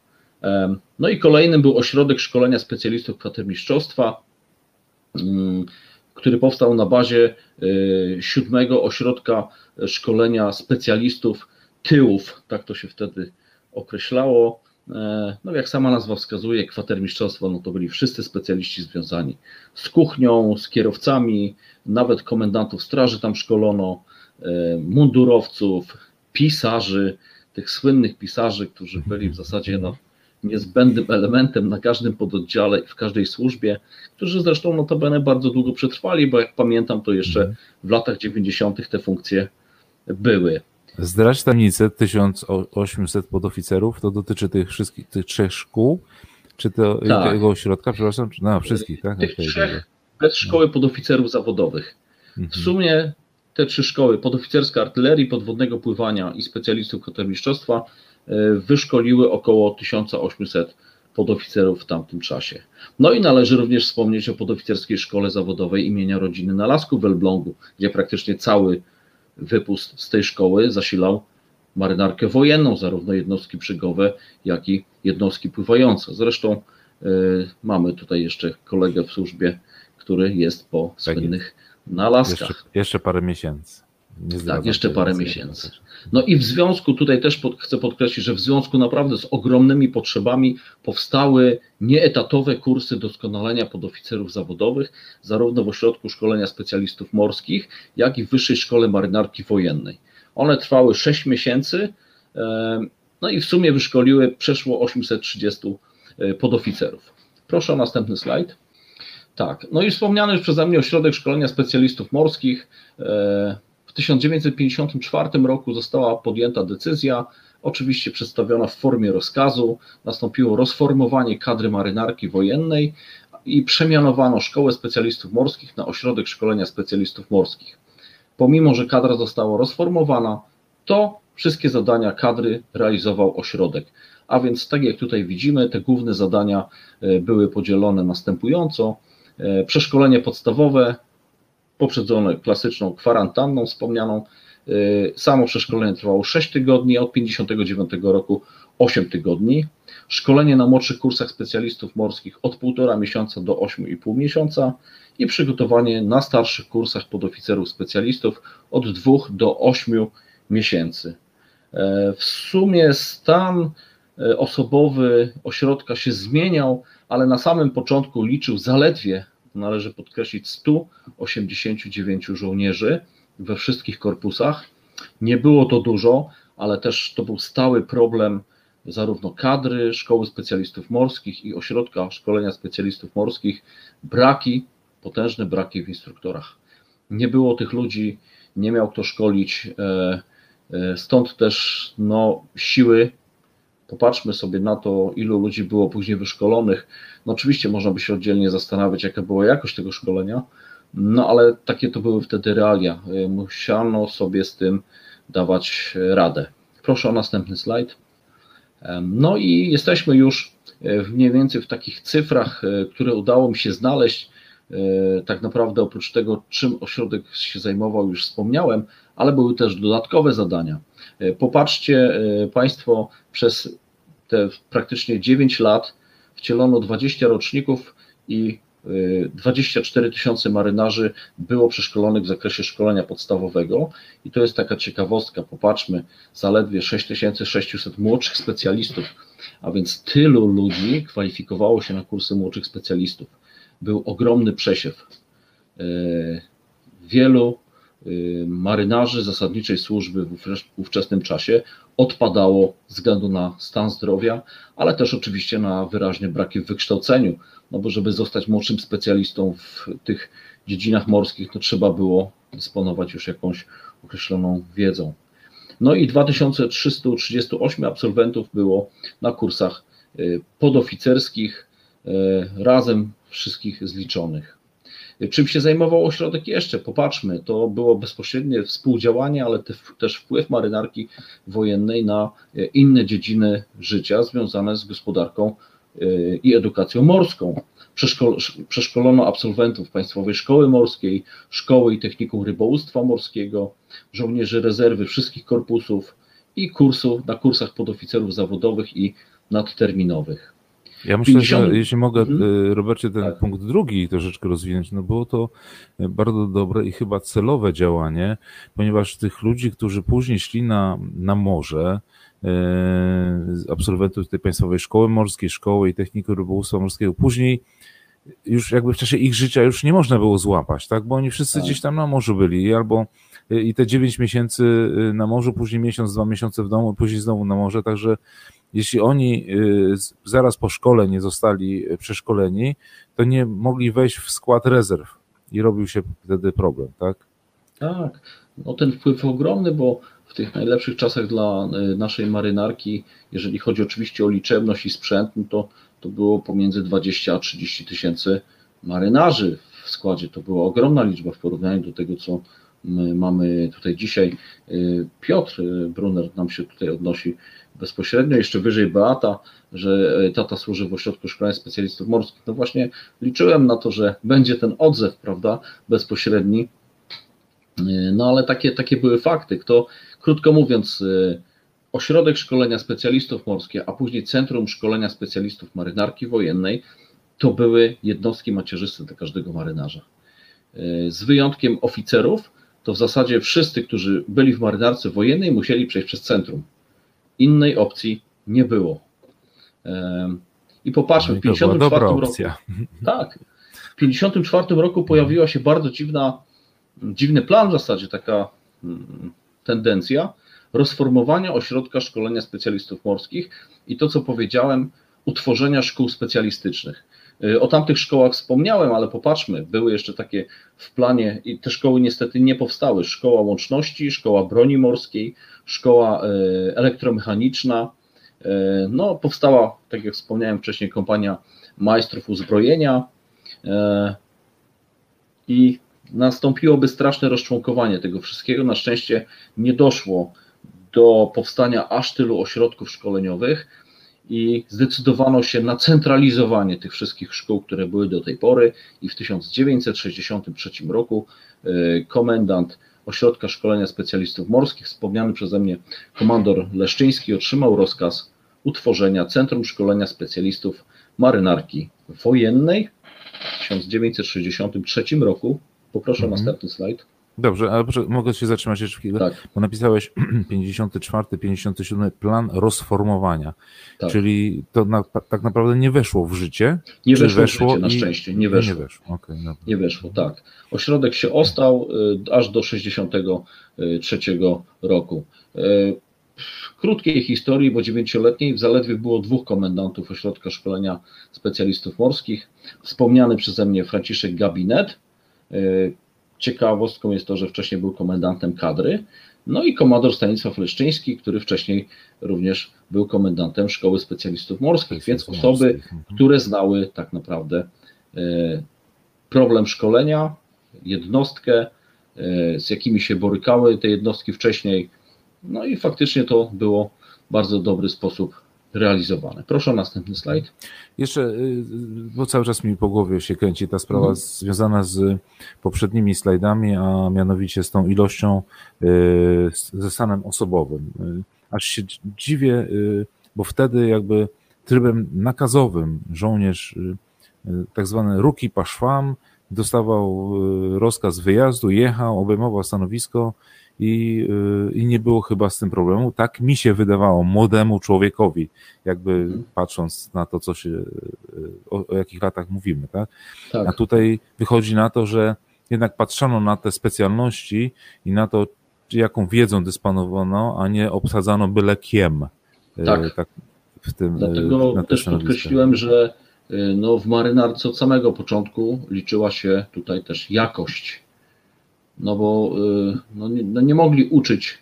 No i kolejnym był ośrodek szkolenia specjalistów kwatermistrzostwa, mm, który powstał na bazie y, siódmego ośrodka szkolenia specjalistów tyłów, tak to się wtedy określało, e, no jak sama nazwa wskazuje, kwatermistrzostwo, no to byli wszyscy specjaliści związani z kuchnią, z kierowcami, nawet komendantów straży tam szkolono, e, mundurowców, pisarzy, tych słynnych pisarzy, którzy byli w zasadzie no, niezbędnym elementem na każdym pododdziale i w każdej służbie, którzy zresztą notabene bardzo długo przetrwali, bo jak pamiętam, to jeszcze w latach 90. te funkcje były. Zdradź tajemnicę 1800 podoficerów, to dotyczy tych wszystkich, tych trzech szkół, czy to tak. jego ośrodka, przepraszam, czy no, wszystkich, tak? Tych okay, trzech bez szkoły podoficerów zawodowych. W mhm. sumie te trzy szkoły, podoficerska artylerii, podwodnego pływania i specjalistów kotermistrzostwa, e, wyszkoliły około 1800 podoficerów w tamtym czasie. No i należy również wspomnieć o podoficerskiej szkole zawodowej imienia rodziny na Lasku w Elblągu, gdzie praktycznie cały wypust z tej szkoły zasilał marynarkę wojenną, zarówno jednostki brzygowe, jak i jednostki pływające. Zresztą y, mamy tutaj jeszcze kolegę w służbie, który jest po tak słynnych nalaskach. Jeszcze, jeszcze parę miesięcy. tak, jeszcze parę miesięcy. No i w związku, tutaj też pod, chcę podkreślić, że w związku naprawdę z ogromnymi potrzebami powstały nieetatowe kursy doskonalenia podoficerów zawodowych, zarówno w Ośrodku Szkolenia Specjalistów Morskich, jak i w Wyższej Szkole Marynarki Wojennej. One trwały 6 miesięcy, no i w sumie wyszkoliły przeszło 830 e, podoficerów. Proszę o następny slajd. Tak, no i wspomniany już przeze mnie Ośrodek Szkolenia Specjalistów Morskich. W 1954 roku została podjęta decyzja, oczywiście przedstawiona w formie rozkazu. Nastąpiło rozformowanie kadry marynarki wojennej i przemianowano Szkołę Specjalistów Morskich na Ośrodek Szkolenia Specjalistów Morskich. Pomimo, że kadra została rozformowana, to wszystkie zadania kadry realizował ośrodek. A więc, tak jak tutaj widzimy, te główne zadania e, były podzielone następująco. E, przeszkolenie podstawowe, poprzedzone klasyczną kwarantanną wspomnianą. E, samo przeszkolenie trwało 6 tygodni, a od 1959 roku 8 tygodni. Szkolenie na młodszych kursach specjalistów morskich od 1,5 miesiąca do 8,5 miesiąca i przygotowanie na starszych kursach podoficerów specjalistów od 2 do 8 miesięcy. E, w sumie stan osobowy ośrodka się zmieniał, ale na samym początku liczył zaledwie należy podkreślić 189 żołnierzy we wszystkich korpusach. Nie było to dużo, ale też to był stały problem zarówno kadry Szkoły Specjalistów Morskich i Ośrodka Szkolenia Specjalistów Morskich. Braki, potężne braki w instruktorach. Nie było tych ludzi, nie miał kto szkolić, e, e, stąd też no, siły Popatrzmy sobie na to, ilu ludzi było później wyszkolonych. No oczywiście można by się oddzielnie zastanawiać, jaka była jakość tego szkolenia, no ale takie to były wtedy realia. Musiano sobie z tym dawać radę. Proszę o następny slajd. No i jesteśmy już mniej więcej w takich cyfrach, e, które udało mi się znaleźć. E, tak naprawdę oprócz tego, czym ośrodek się zajmował, już wspomniałem, ale były też dodatkowe zadania. E, popatrzcie Państwo, przez te praktycznie 9 lat wcielono 20 roczników i 24 y, tysiące marynarzy było przeszkolonych w zakresie szkolenia podstawowego i to jest taka ciekawostka, popatrzmy, zaledwie 6600 młodszych specjalistów, a więc tylu ludzi kwalifikowało się na kursy młodszych specjalistów. Był ogromny przesiew. Y, wielu marynarzy zasadniczej służby w ówczesnym czasie odpadało ze względu na stan zdrowia, ale też oczywiście na wyraźne braki w wykształceniu, no bo żeby zostać młodszym specjalistą w tych dziedzinach morskich, to trzeba było dysponować już jakąś określoną wiedzą. No i 2338 absolwentów było na kursach y, podoficerskich, y, razem wszystkich zliczonych. Czym się zajmował ośrodek jeszcze? Popatrzmy, to było bezpośrednie współdziałanie, ale też wpływ marynarki wojennej na e, inne dziedziny życia związane z gospodarką e, i edukacją morską. Przeszkolono absolwentów Państwowej Szkoły Morskiej, Szkoły i Technikum Rybołówstwa Morskiego, żołnierzy rezerwy wszystkich korpusów i kursów na kursach podoficerów zawodowych i nadterminowych. Ja myślę, 50... że jeśli mogę, mhm. Robercie, ten tak. punkt drugi troszeczkę rozwinąć, no było to bardzo dobre i chyba celowe działanie, ponieważ tych ludzi, którzy później szli na, na morze, e, absolwentów tej Państwowej Szkoły Morskiej, Szkoły i Techniku Rybołówstwa Morskiego, później już jakby w czasie ich życia już nie można było złapać, tak? Bo oni wszyscy tak. gdzieś tam na morzu byli albo i te dziewięć miesięcy y, na morzu, później miesiąc, dwa miesiące w domu, później znowu na morze, także jeśli oni y, zaraz po szkole nie zostali przeszkoleni, to nie mogli wejść w skład rezerw i robił się wtedy problem, tak? Tak, no ten wpływ ogromny, bo w tych najlepszych czasach dla y, naszej marynarki, jeżeli chodzi oczywiście o liczebność i sprzęt, no to, to było pomiędzy 20 a 30 tysięcy marynarzy w składzie. To była ogromna liczba w porównaniu do tego, co my mamy tutaj dzisiaj. Y, Piotr Brunner nam się tutaj odnosi bezpośrednio, jeszcze wyżej Beata, że e, tata służy w ośrodku szkolenia specjalistów morskich. No właśnie liczyłem na to, że będzie ten odzew, prawda, bezpośredni. E, no ale takie, takie były fakty. Kto, krótko mówiąc, e, ośrodek szkolenia specjalistów morskich, a później Centrum Szkolenia Specjalistów Marynarki Wojennej, to były jednostki macierzyste dla każdego marynarza. Z wyjątkiem oficerów, to w zasadzie wszyscy, którzy byli w marynarce wojennej, musieli przejść przez centrum. Innej opcji nie było. I popatrzmy, w 1954 roku. Tak. W 1954 roku pojawiła się bardzo dziwna, dziwny plan w zasadzie, taka mm, tendencja rozformowania ośrodka szkolenia specjalistów morskich i to, co powiedziałem, utworzenia szkół specjalistycznych. Y, o tamtych szkołach wspomniałem, ale popatrzmy, były jeszcze takie w planie i te szkoły niestety nie powstały. Szkoła łączności, szkoła broni morskiej, szkoła y, elektromechaniczna. Y, no, powstała, tak jak wspomniałem wcześniej, kompania majstrów uzbrojenia i nastąpiłoby straszne rozczłonkowanie tego wszystkiego. Na szczęście nie doszło do powstania aż tylu ośrodków szkoleniowych i zdecydowano się na centralizowanie tych wszystkich szkół, które były do tej pory i w 1963 roku e, komendant Ośrodka Szkolenia Specjalistów Morskich, wspomniany przeze mnie komandor Leszczyński, otrzymał rozkaz utworzenia Centrum Szkolenia Specjalistów Marynarki Wojennej w 1963 roku. Poproszę mhm. następny slajd. Dobrze, ale proszę, mogę się zatrzymać jeszcze chwilę, tak. bo napisałeś 54, 57 plan rozformowania, tak. czyli to na, tak naprawdę nie weszło w życie? Nie weszło, weszło w życie, na szczęście, nie weszło. Nie weszło, okay, nie weszło tak. Ośrodek się ostał y, aż do 63 roku. Y, w krótkiej historii, bo dziewięcioletniej, zaledwie było dwóch komendantów Ośrodka Szkolenia Specjalistów Morskich. Wspomniany przeze mnie Franciszek Gabinet, y, Ciekawostką jest to, że wcześniej był komendantem kadry, no i komandor Stanisław Leszczyński, który wcześniej również był komendantem Szkoły Specjalistów Morskich, więc osoby, mhm. które znały tak naprawdę e, problem szkolenia, jednostkę, e, z jakimi się borykały te jednostki wcześniej, no i faktycznie to było bardzo dobry sposób realizowane. Proszę o następny slajd. Jeszcze, y, bo cały czas mi po głowie się kręci ta sprawa mhm. związana z poprzednimi slajdami, a mianowicie z tą ilością, y, ze stanem osobowym. Y, aż się dziwię, bo wtedy jakby trybem nakazowym żołnierz, tak zwany ruki paszwam, dostawał rozkaz wyjazdu, jechał, obejmował stanowisko i, y, i nie było chyba z tym problemu. Tak mi się wydawało, młodemu człowiekowi, jakby mhm. patrząc na to, co się, y, o, o jakich latach mówimy, tak? tak? A tutaj wychodzi na to, że jednak patrzono na te specjalności i na to, jaką wiedzą dysponowano, a nie obsadzano byle kiem. Y, tak. tak w tym, Dlatego też podkreśliłem, że no, w marynarce od samego początku liczyła się tutaj też jakość no bo y, no nie, no nie mogli uczyć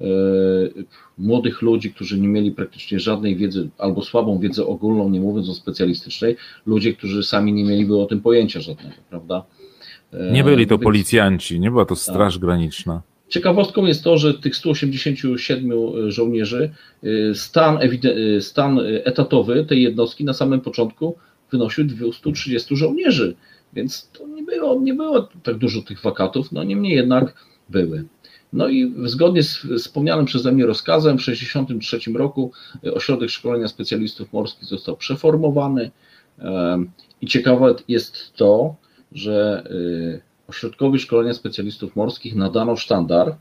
y, młodych ludzi, którzy nie mieli praktycznie żadnej wiedzy albo słabą wiedzę ogólną, nie mówiąc o specjalistycznej, ludzie, którzy sami nie mieliby o tym pojęcia żadnego, prawda? Nie byli to policjanci, nie była to straż tak. graniczna. Ciekawostką jest to, że tych 187 żołnierzy, y, stan, stan etatowy tej jednostki na samym początku wynosił 230 żołnierzy. Więc to nie było, nie było tak dużo tych wakatów, no niemniej jednak były. No i zgodnie z wspomnianym przeze mnie rozkazem w 1963 roku e, Ośrodek Szkolenia Specjalistów Morskich został przeformowany i ciekawe jest to, że e, Ośrodkowi Szkolenia Specjalistów Morskich nadano sztandar,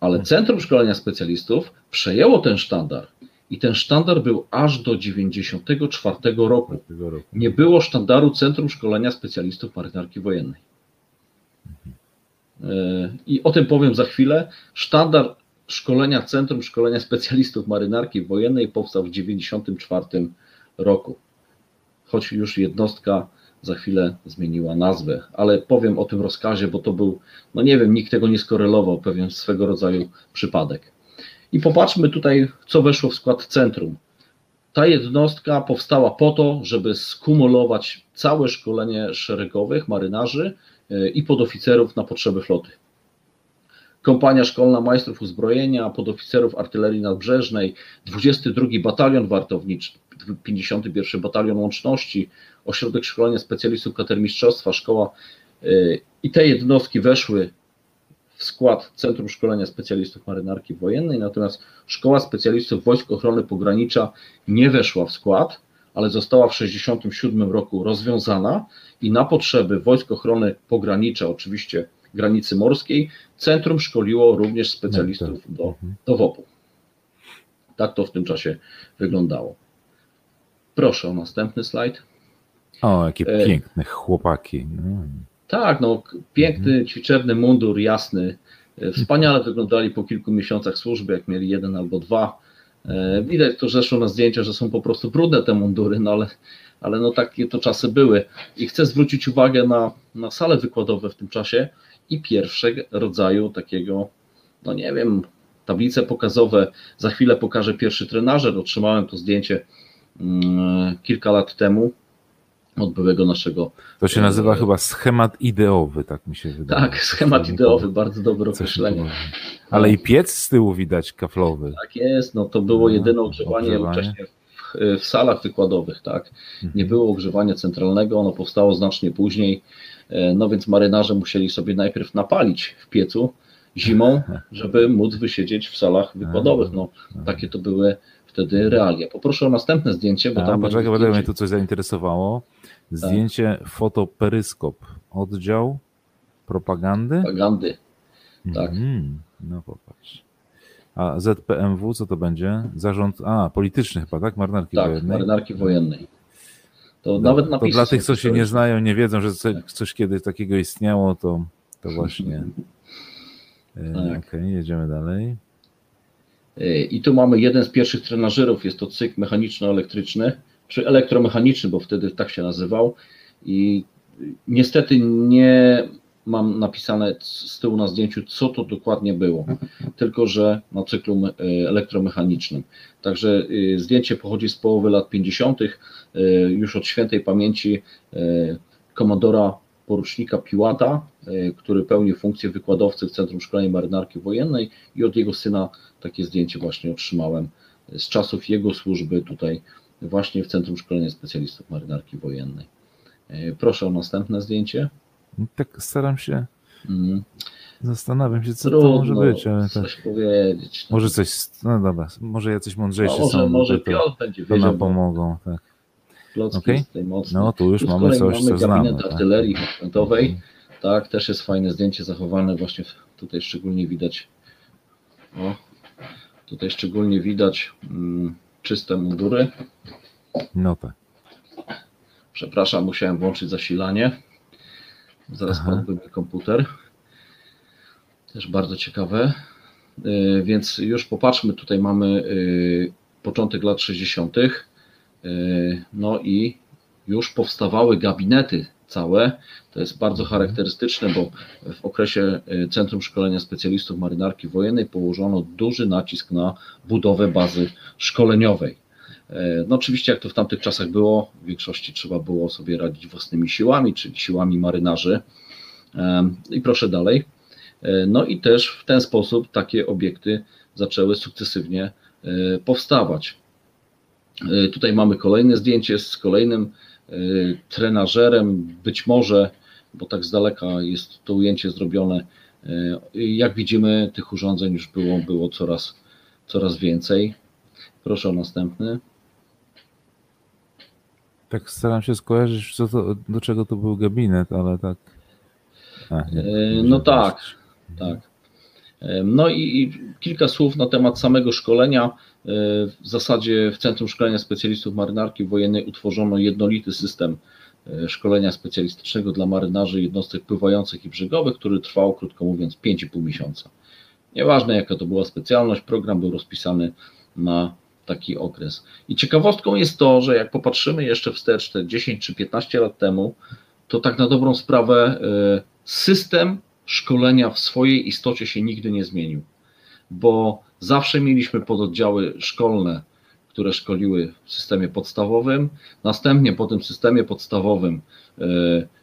ale Centrum Szkolenia Specjalistów przejęło ten sztandar i ten sztandar był aż do 1994 roku. Nie było sztandaru Centrum Szkolenia Specjalistów Marynarki Wojennej. E, I o tym powiem za chwilę. Sztandar szkolenia Centrum Szkolenia Specjalistów Marynarki Wojennej powstał w 1994 roku. Choć już jednostka za chwilę zmieniła nazwę, ale powiem o tym rozkazie, bo to był, no nie wiem, nikt tego nie skorelował, pewien swego rodzaju przypadek. I popatrzmy tutaj, co weszło w skład centrum. Ta jednostka powstała po to, żeby skumulować całe szkolenie szeregowych marynarzy e, i podoficerów na potrzeby floty. Kompania Szkolna Majstrów Uzbrojenia, podoficerów artylerii nadbrzeżnej, 22 Batalion Wartowniczy, 51 Batalion Łączności, Ośrodek Szkolenia Specjalistów Katermistrzostwa, Szkoła e, i te jednostki weszły w skład Centrum Szkolenia Specjalistów Marynarki Wojennej, natomiast Szkoła Specjalistów Wojsk Ochrony Pogranicza nie weszła w skład, ale została w 1967 roku rozwiązana i na potrzeby Wojsk Ochrony Pogranicza, oczywiście granicy morskiej. Centrum szkoliło również specjalistów Tak, tak. do, Mhm. do WOP-u. Tak to w tym czasie wyglądało. Proszę o następny slajd. O, jakie E, piękne chłopaki. No. Tak, no piękny, ćwiczebny mundur, jasny. E, Wspaniale wyglądali po kilku miesiącach służby, jak mieli jeden albo dwa. E, Widać to zresztą na zdjęciach, że są po prostu brudne te mundury, no ale, ale no takie to czasy były. I chcę zwrócić uwagę na, na sale wykładowe w tym czasie i pierwszego rodzaju takiego, no nie wiem, tablice pokazowe. Za chwilę pokażę pierwszy trenażer. Otrzymałem to zdjęcie mm, kilka lat temu od byłego naszego To się nazywa E, chyba schemat ideowy, tak mi się wydaje. Tak, schemat ideowy, bardzo dobre określenie. Ale i piec z tyłu widać kaflowy. Tak jest, no to było No, jedyne ogrzewanie wcześniej w, w salach wykładowych, tak. Mhm. Nie było ogrzewania centralnego, ono powstało znacznie później, e, no więc marynarze musieli sobie najpierw napalić w piecu zimą, żeby móc wysiedzieć w salach wykładowych. No, takie to były wtedy realia. Poproszę o następne zdjęcie, bo A, tam poczekaj, będzie mnie tu coś zainteresowało. Zdjęcie fotoperyskop. Oddział propagandy? propagandy. tak. Mhm. No popatrz. A ZPMW co to będzie? Zarząd, a polityczny chyba, tak? Marynarki Tak, wojennej. marynarki wojennej. To No, nawet to dla tych, co się nie znają, nie wiedzą, że co- coś kiedyś takiego istniało, to, to właśnie. E, Tak. Okej, jedziemy dalej. I tu mamy jeden z pierwszych trenażerów, jest to cykl mechaniczno-elektryczny, czy elektromechaniczny, bo wtedy tak się nazywał. I niestety nie mam napisane z tyłu na zdjęciu, co to dokładnie było, tylko że na cyklu me- elektromechanicznym. Także y, zdjęcie pochodzi z połowy lat 50., y, już od świętej pamięci komandora porucznika Piłata, który pełnił funkcję wykładowcy w Centrum Szkolenia Marynarki Wojennej i od jego syna takie zdjęcie właśnie otrzymałem z czasów jego służby tutaj właśnie w Centrum Szkolenia Specjalistów Marynarki Wojennej. E, Proszę o następne zdjęcie. Tak staram się, Mm, zastanawiam się, co to Trudno może być, ale tak. coś powiedzieć. No, Może coś, no dobra, może jacyś mądrzejsi no, może, są, może to, to, Piotr będzie to nam wiedział, pomogą. Tak. Mocny. No tu już Tu mamy coś, mamy co gabinet znamy. Tak. artylerii okrętowej. Tak, też jest fajne zdjęcie zachowane właśnie tutaj szczególnie widać. O, tutaj szczególnie widać mm, czyste mundury. No tak. Przepraszam, musiałem włączyć zasilanie. Zaraz Aha. padłby mi komputer. Też bardzo ciekawe. Yy, Więc już popatrzmy, tutaj mamy yy, początek lat 60. Yy, No i już powstawały gabinety całe. To jest bardzo charakterystyczne, bo w okresie yy, Centrum Szkolenia Specjalistów Marynarki Wojennej położono duży nacisk na budowę bazy szkoleniowej. E, No oczywiście jak to w tamtych czasach było, w większości trzeba było sobie radzić własnymi siłami, czyli siłami marynarzy. I proszę dalej. E, No i też w ten sposób takie obiekty zaczęły sukcesywnie e, powstawać. Tutaj mamy kolejne zdjęcie z kolejnym trenażerem, być może, bo tak z daleka jest to ujęcie zrobione. i Jak widzimy, tych urządzeń już było, było coraz, coraz więcej. Proszę o następny. Tak staram się skojarzyć, co to, do czego to był gabinet, ale tak. A, może no tak. Tak. No i, i kilka słów na temat samego szkolenia. E, W zasadzie w Centrum Szkolenia Specjalistów Marynarki Wojennej utworzono jednolity system e, szkolenia specjalistycznego dla marynarzy jednostek pływających i brzegowych, który trwał, krótko mówiąc, 5,5 miesiąca. Nieważne jaka to była specjalność, program był rozpisany na taki okres. I ciekawostką jest to, że jak popatrzymy jeszcze wstecz te 10 czy 15 lat temu, to tak na dobrą sprawę e, system szkolenia w swojej istocie się nigdy nie zmienił, bo zawsze mieliśmy pododdziały szkolne, które szkoliły w systemie podstawowym, następnie po tym systemie podstawowym e,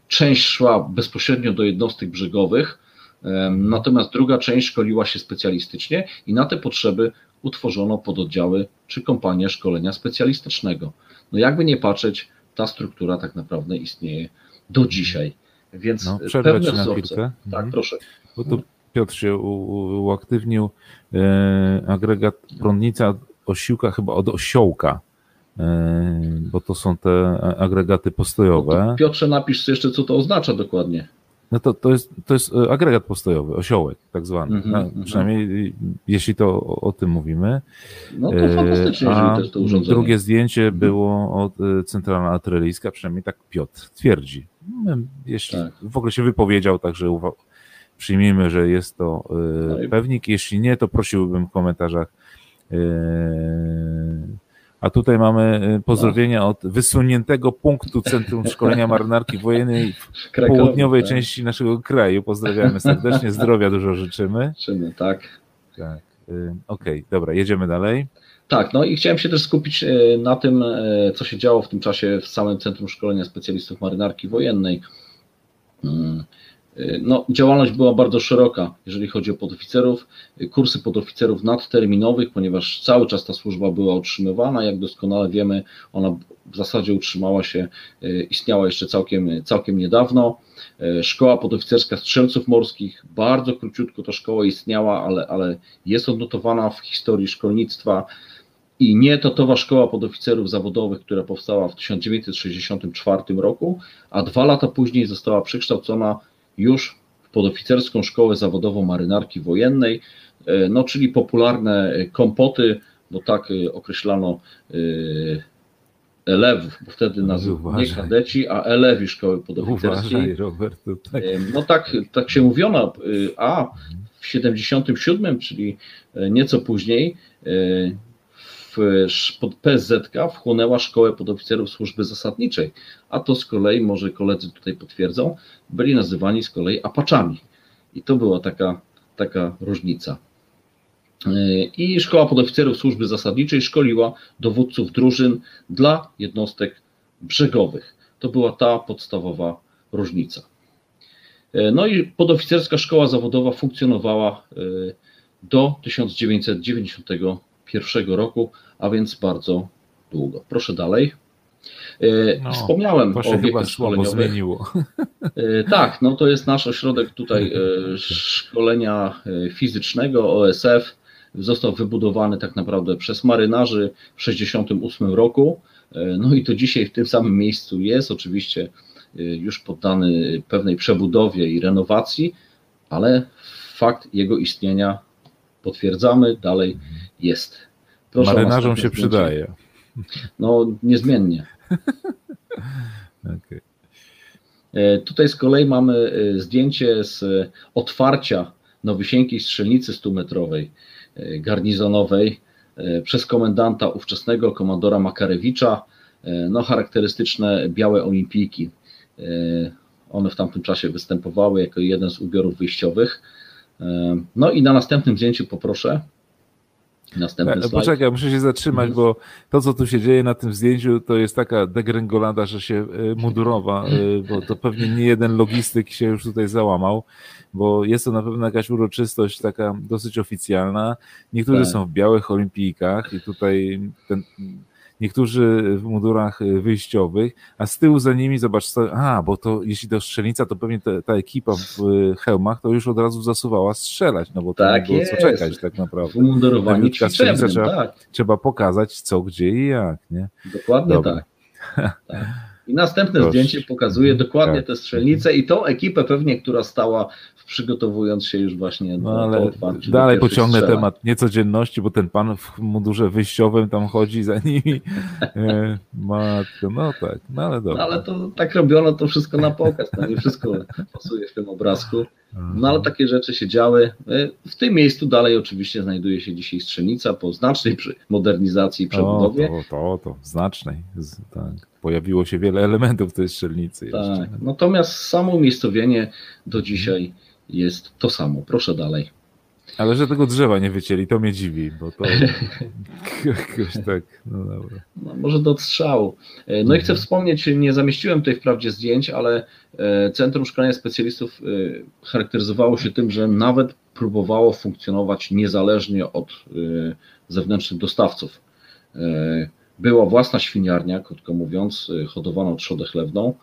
część szła bezpośrednio do jednostek brzegowych, e, natomiast druga część szkoliła się specjalistycznie i na te potrzeby utworzono pododdziały czy kompanię szkolenia specjalistycznego. No jakby nie patrzeć, ta struktura tak naprawdę istnieje do dzisiaj. Więc No, przerwę pewne na chwilkę. Tak, Mhm. proszę. Bo tu Piotr się uaktywnił. E, agregat prądnica osiłka chyba od osiołka, e, bo to są te agregaty postojowe. No Piotrze, napisz jeszcze, co to oznacza dokładnie. No to, to, jest, to jest e, agregat postojowy, osiołek tak zwany. Mm -hmm, no, mm -hmm. Przynajmniej jeśli to o, o, tym mówimy. No to fantastycznie, A też to urządzenie. Drugie zdjęcie -hmm. było od centralna artyleryjska, przynajmniej tak Piotr twierdzi. No, jeśli tak. w ogóle się wypowiedział, także przyjmijmy, że jest to no pewnik. Jeśli nie, to prosiłbym w komentarzach a tutaj mamy y, pozdrowienia od wysuniętego punktu Centrum Szkolenia Marynarki Wojennej w Krakowie, południowej tak. części naszego kraju. Pozdrawiamy serdecznie, zdrowia dużo życzymy. Życzymy, tak. Tak. Y, okej, okay, dobra, jedziemy dalej. Tak, no i chciałem się też skupić y, na tym, co się działo w tym czasie w samym Centrum Szkolenia Specjalistów Marynarki Wojennej. No, działalność była bardzo szeroka, jeżeli chodzi o podoficerów, kursy podoficerów nadterminowych, ponieważ cały czas ta służba była utrzymywana, jak doskonale wiemy, ona w zasadzie utrzymała się, e, istniała jeszcze całkiem, całkiem niedawno. Szkoła podoficerska strzelców morskich, bardzo króciutko ta szkoła istniała, ale, ale jest odnotowana w historii szkolnictwa. I nie to szkoła podoficerów zawodowych, która powstała w 1964 roku, a dwa lata później została przekształcona już w podoficerską szkołę zawodową marynarki wojennej, e, no czyli popularne kompoty, bo tak e, określano e, elewów, bo wtedy nazywano nie kadeci, a elewi szkoły podoficerskiej. Uważaj, Robert, tutaj. No tak, tak się mówiono, a w 77, czyli nieco później, w, pod PZK wchłonęła szkołę podoficerów służby zasadniczej, a to z kolei, może koledzy tutaj potwierdzą, byli nazywani z kolei apaczami. I to była taka, taka różnica. E, I Szkoła Podoficerów Służby Zasadniczej szkoliła dowódców drużyn dla jednostek brzegowych. To była ta podstawowa różnica. E, no i podoficerska szkoła zawodowa funkcjonowała e, do 1990 2021 roku, a więc bardzo długo. Proszę dalej. E, no, Wspomniałem o obiektach szkoleniowych. E, tak, no to jest nasz ośrodek tutaj e, szkolenia fizycznego OSF. Został wybudowany tak naprawdę przez marynarzy w 1968 roku. No i to dzisiaj w tym samym miejscu jest, oczywiście już poddany pewnej przebudowie i renowacji, ale fakt jego istnienia potwierdzamy, dalej jest. Proszę Marynarzom się przydaje. No, niezmiennie. okay. E, tutaj z kolei mamy e, zdjęcie z otwarcia nowysieńkiej strzelnicy 100-metrowej e, garnizonowej przez komendanta ówczesnego komandora Makarewicza. No, charakterystyczne białe olimpijki. One w tamtym czasie występowały jako jeden z ubiorów wyjściowych. No i na następnym zdjęciu poproszę. Następny tak, Poczekaj, muszę się zatrzymać, bo to, co tu się dzieje na tym zdjęciu, to jest taka degrengolada, że się e, mundurowa, e, bo to pewnie nie jeden logistyk się już tutaj załamał, bo jest to na pewno jakaś uroczystość taka dosyć oficjalna. Niektórzy tak. są w białych olimpijkach i tutaj ten niektórzy w mundurach y, wyjściowych, a z tyłu za nimi, zobacz, a, bo to jeśli to strzelnica, to pewnie ta, ta ekipa w y, hełmach to już od razu zasuwała strzelać, no bo to tak nie było co czekać tak naprawdę. Umundurowani strzelnica trzeba, tak. trzeba pokazać co, gdzie i jak, nie? Dokładnie Dobra. tak. tak. I następne Proszę. zdjęcie pokazuje mhm. dokładnie tak. tę strzelnicę i tą ekipę pewnie, która stała przygotowując się już właśnie no, do, ale do Dalej pociągnę strzela. temat niecodzienności, bo ten pan w mundurze wyjściowym tam chodzi za nimi. E, matko, no tak, no ale dobra. No, ale to tak robiono to wszystko na pokaz, to nie wszystko pasuje w tym obrazku. No ale takie rzeczy się działy. E, w tym miejscu dalej oczywiście znajduje się dzisiaj strzelnica po znacznej modernizacji i przebudowie. O, to, to, to, znacznej. Tak pojawiło się wiele elementów tej strzelnicy. Tak, jeszcze. natomiast samo umiejscowienie do dzisiaj jest to samo. Proszę dalej. Ale że tego drzewa nie wycięli, to mnie dziwi, bo to jakoś tak, no dobra. No, może do odstrzału. E, no i chcę mhm. wspomnieć, nie zamieściłem tutaj wprawdzie zdjęć, ale e, Centrum Szkolenia Specjalistów e, charakteryzowało się tym, że nawet próbowało funkcjonować niezależnie od zewnętrznych dostawców. Była własna świniarnia, krótko mówiąc, hodowaną trzodę chlewną.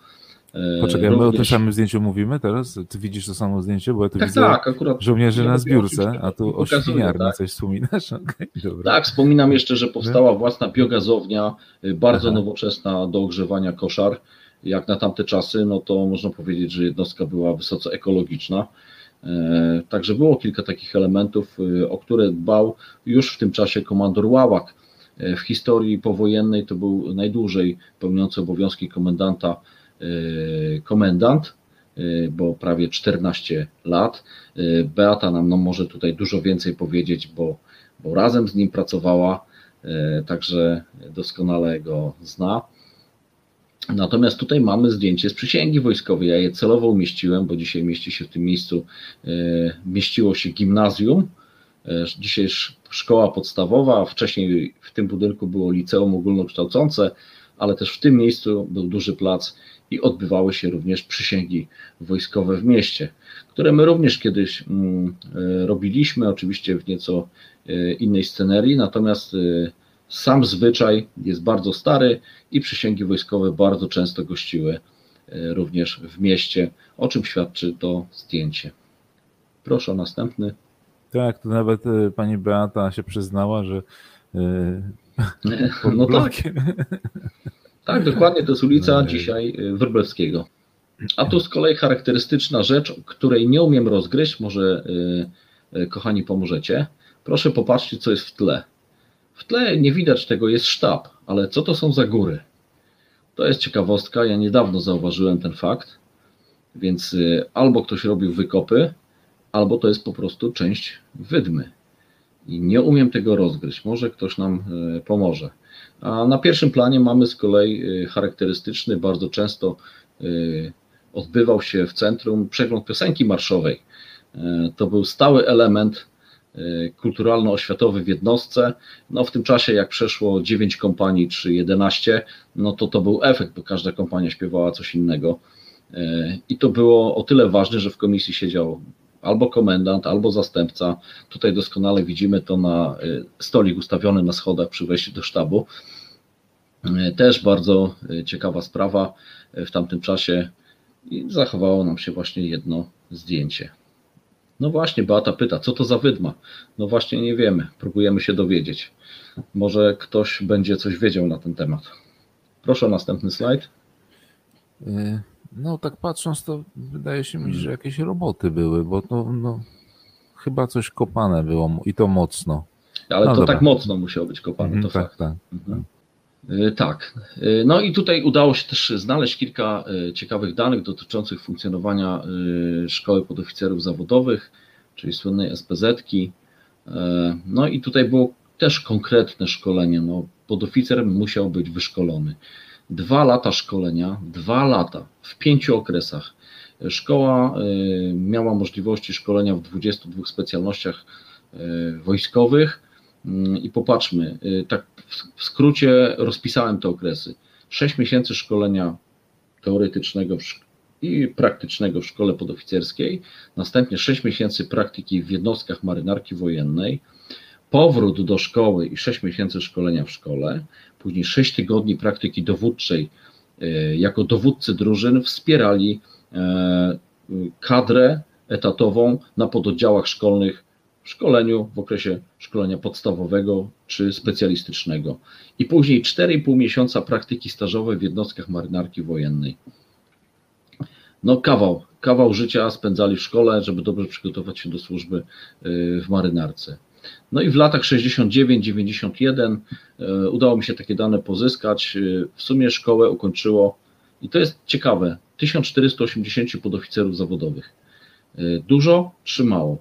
Poczekaj, Również... my o tym samym zdjęciu mówimy teraz? Ty widzisz to samo zdjęcie? Bo ja tu tak, widzę tak, akurat żołnierzy na zbiórce, a tu o świniarni tak? coś wspominasz? Okay, tak, wspominam jeszcze, że powstała własna biogazownia, bardzo Aha. nowoczesna do ogrzewania koszar. Jak na tamte czasy, no to można powiedzieć, że jednostka była wysoce ekologiczna. E, także było kilka takich elementów, e, o które dbał już w tym czasie komandor Łałak. E, w historii powojennej to był najdłużej pełniący obowiązki komendanta komendant, bo prawie 14 lat. Beata nam no, może tutaj dużo więcej powiedzieć, bo, bo razem z nim pracowała, także doskonale go zna. Natomiast tutaj mamy zdjęcie z przysięgi wojskowej. Ja je celowo umieściłem, bo dzisiaj mieści się w tym miejscu, mieściło się gimnazjum, dzisiaj szkoła podstawowa, wcześniej w tym budynku było liceum ogólnokształcące, ale też w tym miejscu był duży plac i odbywały się również przysięgi wojskowe w mieście, które my również kiedyś mm, e, robiliśmy, oczywiście w nieco innej scenerii, natomiast sam zwyczaj jest bardzo stary i przysięgi wojskowe bardzo często gościły e, również w mieście, o czym świadczy to zdjęcie. Proszę o następny. Tak, to nawet e, pani Beata się przyznała, że e, no tak. Tak, dokładnie, to jest ulica dzisiaj Wróblewskiego. A tu z kolei charakterystyczna rzecz, której nie umiem rozgryźć, może kochani pomożecie. Proszę popatrzcie, co jest w tle. W tle nie widać tego, jest sztab, ale co to są za góry? To jest ciekawostka, ja niedawno zauważyłem ten fakt, więc y, albo ktoś robił wykopy, albo to jest po prostu część wydmy. I nie umiem tego rozgryźć, może ktoś nam y, pomoże. A na pierwszym planie mamy z kolei y, charakterystyczny, bardzo często odbywał się w centrum przegląd piosenki marszowej. To był stały element Y, kulturalno-oświatowy w jednostce. No w tym czasie, jak przeszło 9 kompanii czy 11, no to to był efekt, bo każda kompania śpiewała coś innego. Y, I to było o tyle ważne, że w komisji siedział albo komendant, albo zastępca. Tutaj doskonale widzimy to na y, stolik ustawiony na schodach przy wejściu do sztabu. Też bardzo ciekawa sprawa w tamtym czasie i zachowało nam się właśnie jedno zdjęcie. No właśnie, Beata pyta, co to za wydma? No właśnie nie wiemy, próbujemy się dowiedzieć. Może ktoś będzie coś wiedział na ten temat. Proszę o następny slajd. Y, no tak patrząc, to wydaje się mi, że jakieś roboty były, bo to no, chyba coś kopane było i to mocno. Ale no to dobra. tak mocno musiało być kopane, to mhm, tak, fakt. Tak, mhm. Y, tak. Y, no i tutaj udało się też znaleźć kilka y, ciekawych danych dotyczących funkcjonowania Szkoły Podoficerów Zawodowych, czyli słynnej SPZ-ki. No i tutaj było też konkretne szkolenie. No, podoficer musiał być wyszkolony. Dwa lata szkolenia, dwa lata w pięciu okresach. Szkoła miała możliwości szkolenia w 22 specjalnościach wojskowych Mm, I popatrzmy, y, tak w skrócie rozpisałem te okresy. 6 miesięcy szkolenia teoretycznego i praktycznego w szkole podoficerskiej, następnie 6 miesięcy praktyki w jednostkach marynarki wojennej, powrót do szkoły i 6 miesięcy szkolenia w szkole, później 6 tygodni praktyki dowódczej y, jako dowódcy drużyn wspierali e, kadrę etatową na pododdziałach szkolnych w szkoleniu, w okresie szkolenia podstawowego czy specjalistycznego. I później 4,5 miesiąca praktyki stażowej w jednostkach marynarki wojennej. No kawał, kawał życia spędzali w szkole, żeby dobrze przygotować się do służby y, w marynarce. No i w latach 69-91 y, udało mi się takie dane pozyskać. Y, w sumie szkołę ukończyło, i to jest ciekawe, 1480 podoficerów zawodowych. Dużo czy mało?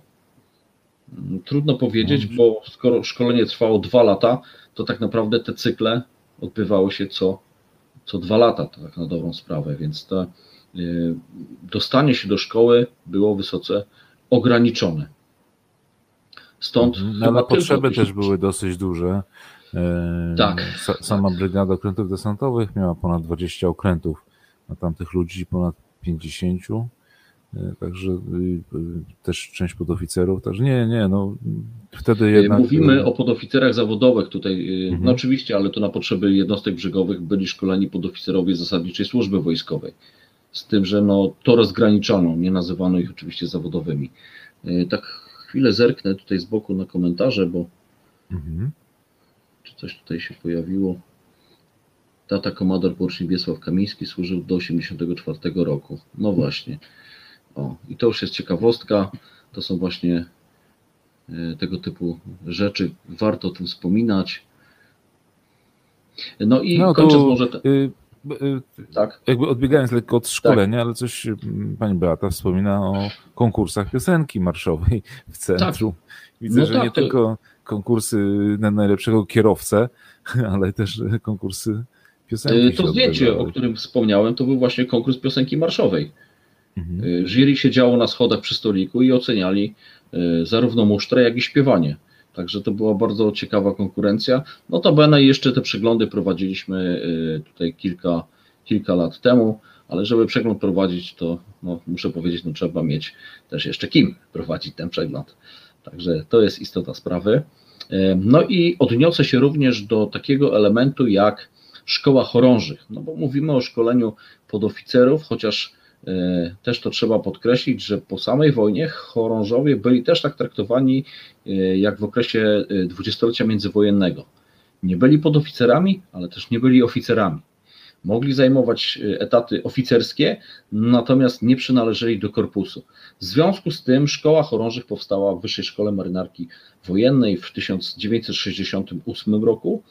Trudno powiedzieć, no. bo skoro szkolenie trwało dwa lata, to tak naprawdę te cykle odbywały się co, co dwa lata, tak na dobrą sprawę, więc to dostanie się do szkoły było wysoce ograniczone. Stąd. No, ale potrzeby też były dosyć duże. E, tak. Sama tak. brygada okrętów desantowych miała ponad 20 okrętów, a tamtych ludzi ponad 50. E, także y, y, też część podoficerów, także nie, nie, no wtedy jednak... Mówimy o podoficerach zawodowych tutaj, y, mhm. no oczywiście, ale to na potrzeby jednostek brzegowych byli szkoleni podoficerowie zasadniczej służby wojskowej. z tym, że no, to rozgraniczono, nie nazywano ich oczywiście zawodowymi. Tak chwilę zerknę tutaj z boku na komentarze, bo mhm. czy coś tutaj się pojawiło. Tata komador porucznik Wiesław Kamiński służył do 1984 roku. No właśnie. O, i to już jest ciekawostka. To są właśnie e, tego typu rzeczy. Warto o tym wspominać. No i no, kończąc może. Te... Y, y, tak. Jakby odbiegając lekko od szkolenia, tak. ale coś mm, pani Beata wspomina o konkursach piosenki marszowej w centrum. Tak. Widzę, no że tak, nie to... tylko konkursy na najlepszego kierowcę, ale też konkursy piosenki. Y, to zdjęcie, o którym wspomniałem, to był właśnie konkurs piosenki marszowej. Mhm. Jury siedziało na schodach przy stoliku i oceniali zarówno musztrę, jak i śpiewanie. Także to była bardzo ciekawa konkurencja. Notabene jeszcze te przeglądy prowadziliśmy y, tutaj kilka, kilka lat temu, ale żeby przegląd prowadzić, to no, muszę powiedzieć, no, trzeba mieć też jeszcze kim prowadzić ten przegląd. Także to jest istota sprawy. Y, no i odniosę się również do takiego elementu jak szkoła chorążych, no bo mówimy o szkoleniu podoficerów, chociaż też to trzeba podkreślić, że po samej wojnie chorążowie byli też tak traktowani e, jak w okresie e, dwudziestolecia międzywojennego. Nie byli podoficerami, ale też nie byli oficerami. Mogli zajmować etaty oficerskie, natomiast nie przynależeli do korpusu. W związku z tym szkoła chorążych powstała w Wyższej Szkole Marynarki Wojennej w 1968 roku.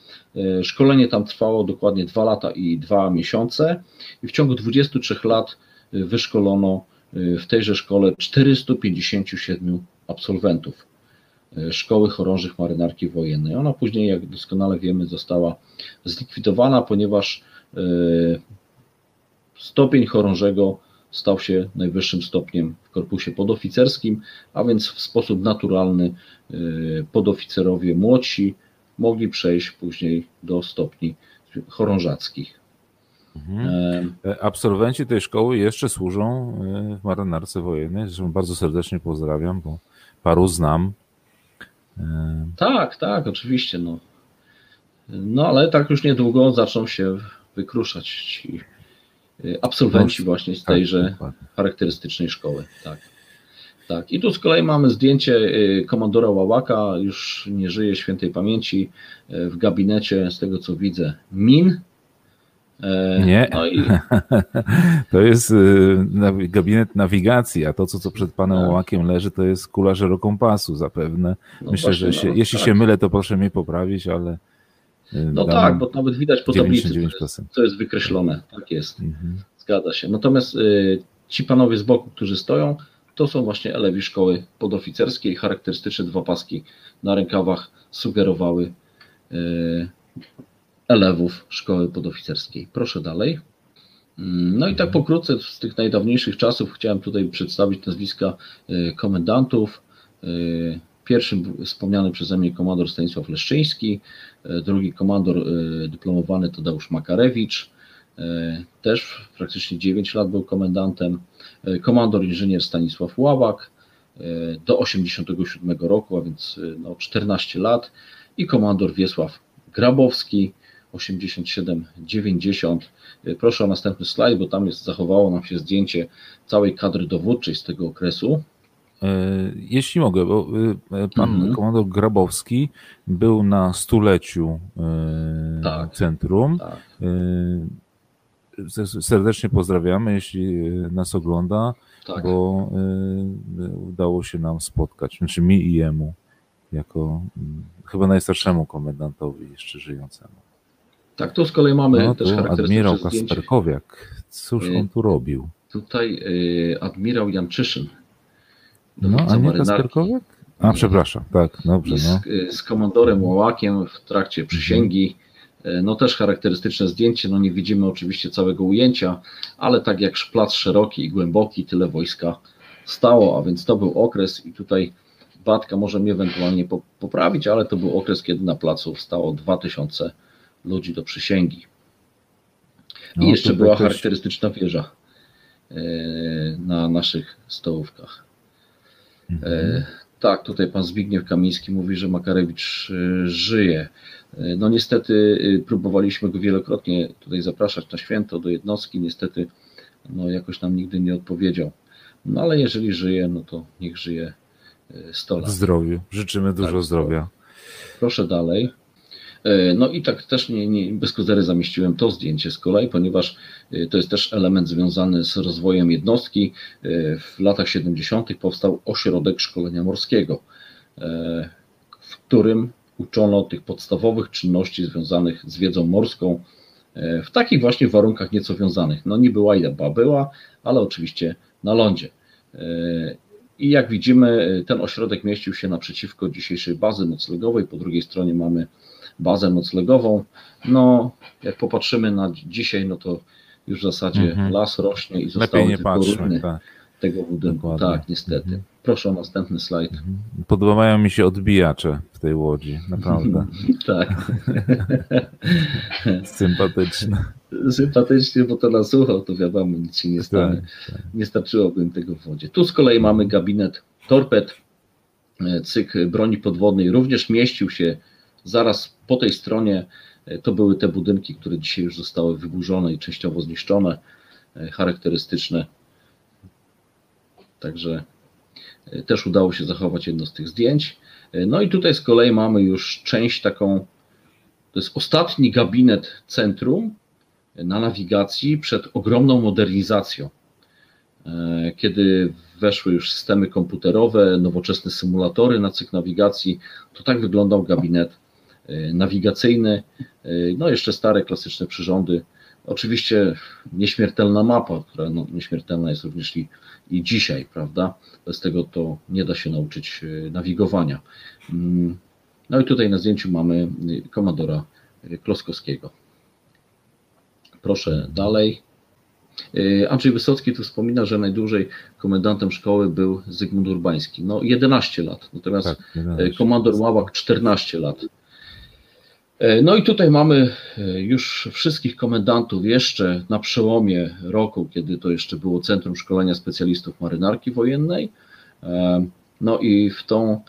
Szkolenie tam trwało dokładnie dwa lata i dwa miesiące i w ciągu 23 lat wyszkolono y, w tejże szkole 457 absolwentów y, Szkoły Chorążych Marynarki Wojennej. Ona później, jak doskonale wiemy, została zlikwidowana, ponieważ y, stopień chorążego stał się najwyższym stopniem w korpusie podoficerskim, a więc w sposób naturalny podoficerowie młodsi mogli przejść później do stopni chorążackich. Mhm. E, absolwenci tej szkoły jeszcze służą e, w marynarce wojennej. Zresztą bardzo serdecznie pozdrawiam, bo paru znam. E, tak, tak, oczywiście. No. no ale tak już niedługo zaczną się wykruszać ci absolwenci no, właśnie z tak, tejże charakterystycznej szkoły. Tak. Tak, i tu z kolei mamy zdjęcie komandora Łałaka, już nie żyje świętej pamięci, w gabinecie, z tego co widzę, min, E, Nie, no i... to jest y, gabinet nawigacji, a to, co, co przed panem tak. Łakiem leży, to jest kula żerokompasu zapewne. No Myślę, właśnie, że się, no, jeśli tak. się mylę, to proszę mnie poprawić, ale... Y, no tak, bo nawet widać po tablicy, co jest wykreślone. Tak jest, mhm. zgadza się. Natomiast y, ci panowie z boku, którzy stoją, to są właśnie elewi szkoły podoficerskiej. i Charakterystyczne dwa paski na rękawach sugerowały elewów szkoły podoficerskiej. Proszę dalej. Mm, no i tak pokrótce z tych najdawniejszych czasów chciałem tutaj przedstawić nazwiska y, komendantów. Y, pierwszym wspomniany przeze mnie komandor Stanisław Leszczyński, y, drugi komandor dyplomowany Tadeusz Makarewicz, też praktycznie 9 lat był komendantem, komandor inżynier Stanisław Ławak do 87 roku, a więc no 14 lat i komandor Wiesław Grabowski, 87-90. Proszę o następny slajd, bo tam jest, zachowało nam się zdjęcie całej kadry dowódczej z tego okresu. E, jeśli mogę, bo e, pan mm -hmm. komandor Grabowski był na stuleciu e, tak, centrum. Tak. Serdecznie pozdrawiamy, jeśli nas ogląda, tak. bo udało się nam spotkać, znaczy mi i jemu, jako chyba najstarszemu komendantowi jeszcze żyjącemu. Tak, tu z kolei mamy no, też charakterystyczne Admirał Kasperkowiak. Cóż on tu robił? Tutaj y, admirał Janczyszyn. No, a nie Kasperkowiak? A, przepraszam, tak, dobrze. Z, no. z komandorem Łałakiem w trakcie przysięgi. No też charakterystyczne zdjęcie, no nie widzimy oczywiście całego ujęcia, ale tak jak plac szeroki i głęboki, tyle wojska stało, a więc to był okres i tutaj Batka może mnie ewentualnie poprawić, ale to był okres, kiedy na placu stało 2000 ludzi do przysięgi. I no, jeszcze była też... charakterystyczna wieża e, na naszych stołówkach. Mhm. E, tak, tutaj pan Zbigniew Kamiński mówi, że Makarewicz e, żyje. No niestety próbowaliśmy go wielokrotnie tutaj zapraszać na święto do jednostki. Niestety no jakoś nam nigdy nie odpowiedział. No ale jeżeli żyje, no to niech żyje 100 lat. W zdrowiu. Życzymy dużo tak, zdrowia. Proszę dalej. E, no i tak też nie, nie, bez kozery zamieściłem to zdjęcie z kolei, ponieważ e, to jest też element związany z rozwojem jednostki. E, w latach 70. powstał ośrodek szkolenia morskiego, w którym uczono tych podstawowych czynności związanych z wiedzą morską w takich właśnie warunkach nieco wiązanych. No niby łajda była, ale oczywiście na lądzie. I jak widzimy, ten ośrodek mieścił się naprzeciwko dzisiejszej bazy noclegowej. Po drugiej stronie mamy bazę noclegową. No, jak popatrzymy na dzisiaj, no to już w zasadzie mhm. las rośnie i zostały tylko patrzmy, tak. tego budynku. Dokładnie. Tak, niestety. Mhm. Proszę o następny slajd. Mhm. Podobają mi się odbijacze w tej łodzi, naprawdę. tak. Sympatyczne. Sympatycznie, bo to na sucho, to wiadomo, nic się nie tak, stanie. Tak, tak. Nie starczyłoby tego w wodzie. Tu z kolei mamy gabinet torped, e, cykl broni podwodnej również mieścił się Zaraz po tej stronie e, to były te budynki, które dzisiaj już zostały wyburzone i częściowo zniszczone, e, charakterystyczne. Także e, też udało się zachować jedno z tych zdjęć. No i tutaj z kolei mamy już część taką, to jest ostatni gabinet centrum na nawigacji przed ogromną modernizacją. Kiedy weszły już systemy komputerowe, nowoczesne symulatory na cykl nawigacji, to tak wyglądał gabinet nawigacyjny, e, no jeszcze stare klasyczne przyrządy. Oczywiście nieśmiertelna mapa, która no, nieśmiertelna jest również i, i dzisiaj, prawda? Bez tego to nie da się nauczyć e, nawigowania. Mm, no i tutaj na zdjęciu mamy komandora Kloskowskiego. Proszę dalej. Andrzej Wysocki tu wspomina, że najdłużej komendantem szkoły był Zygmunt Urbański. No 11 lat, natomiast tak, 11. komandor Ławak 14 lat. E, no i tutaj mamy e, już wszystkich komendantów jeszcze na przełomie roku, kiedy to jeszcze było Centrum Szkolenia Specjalistów Marynarki Wojennej. E, no i w tą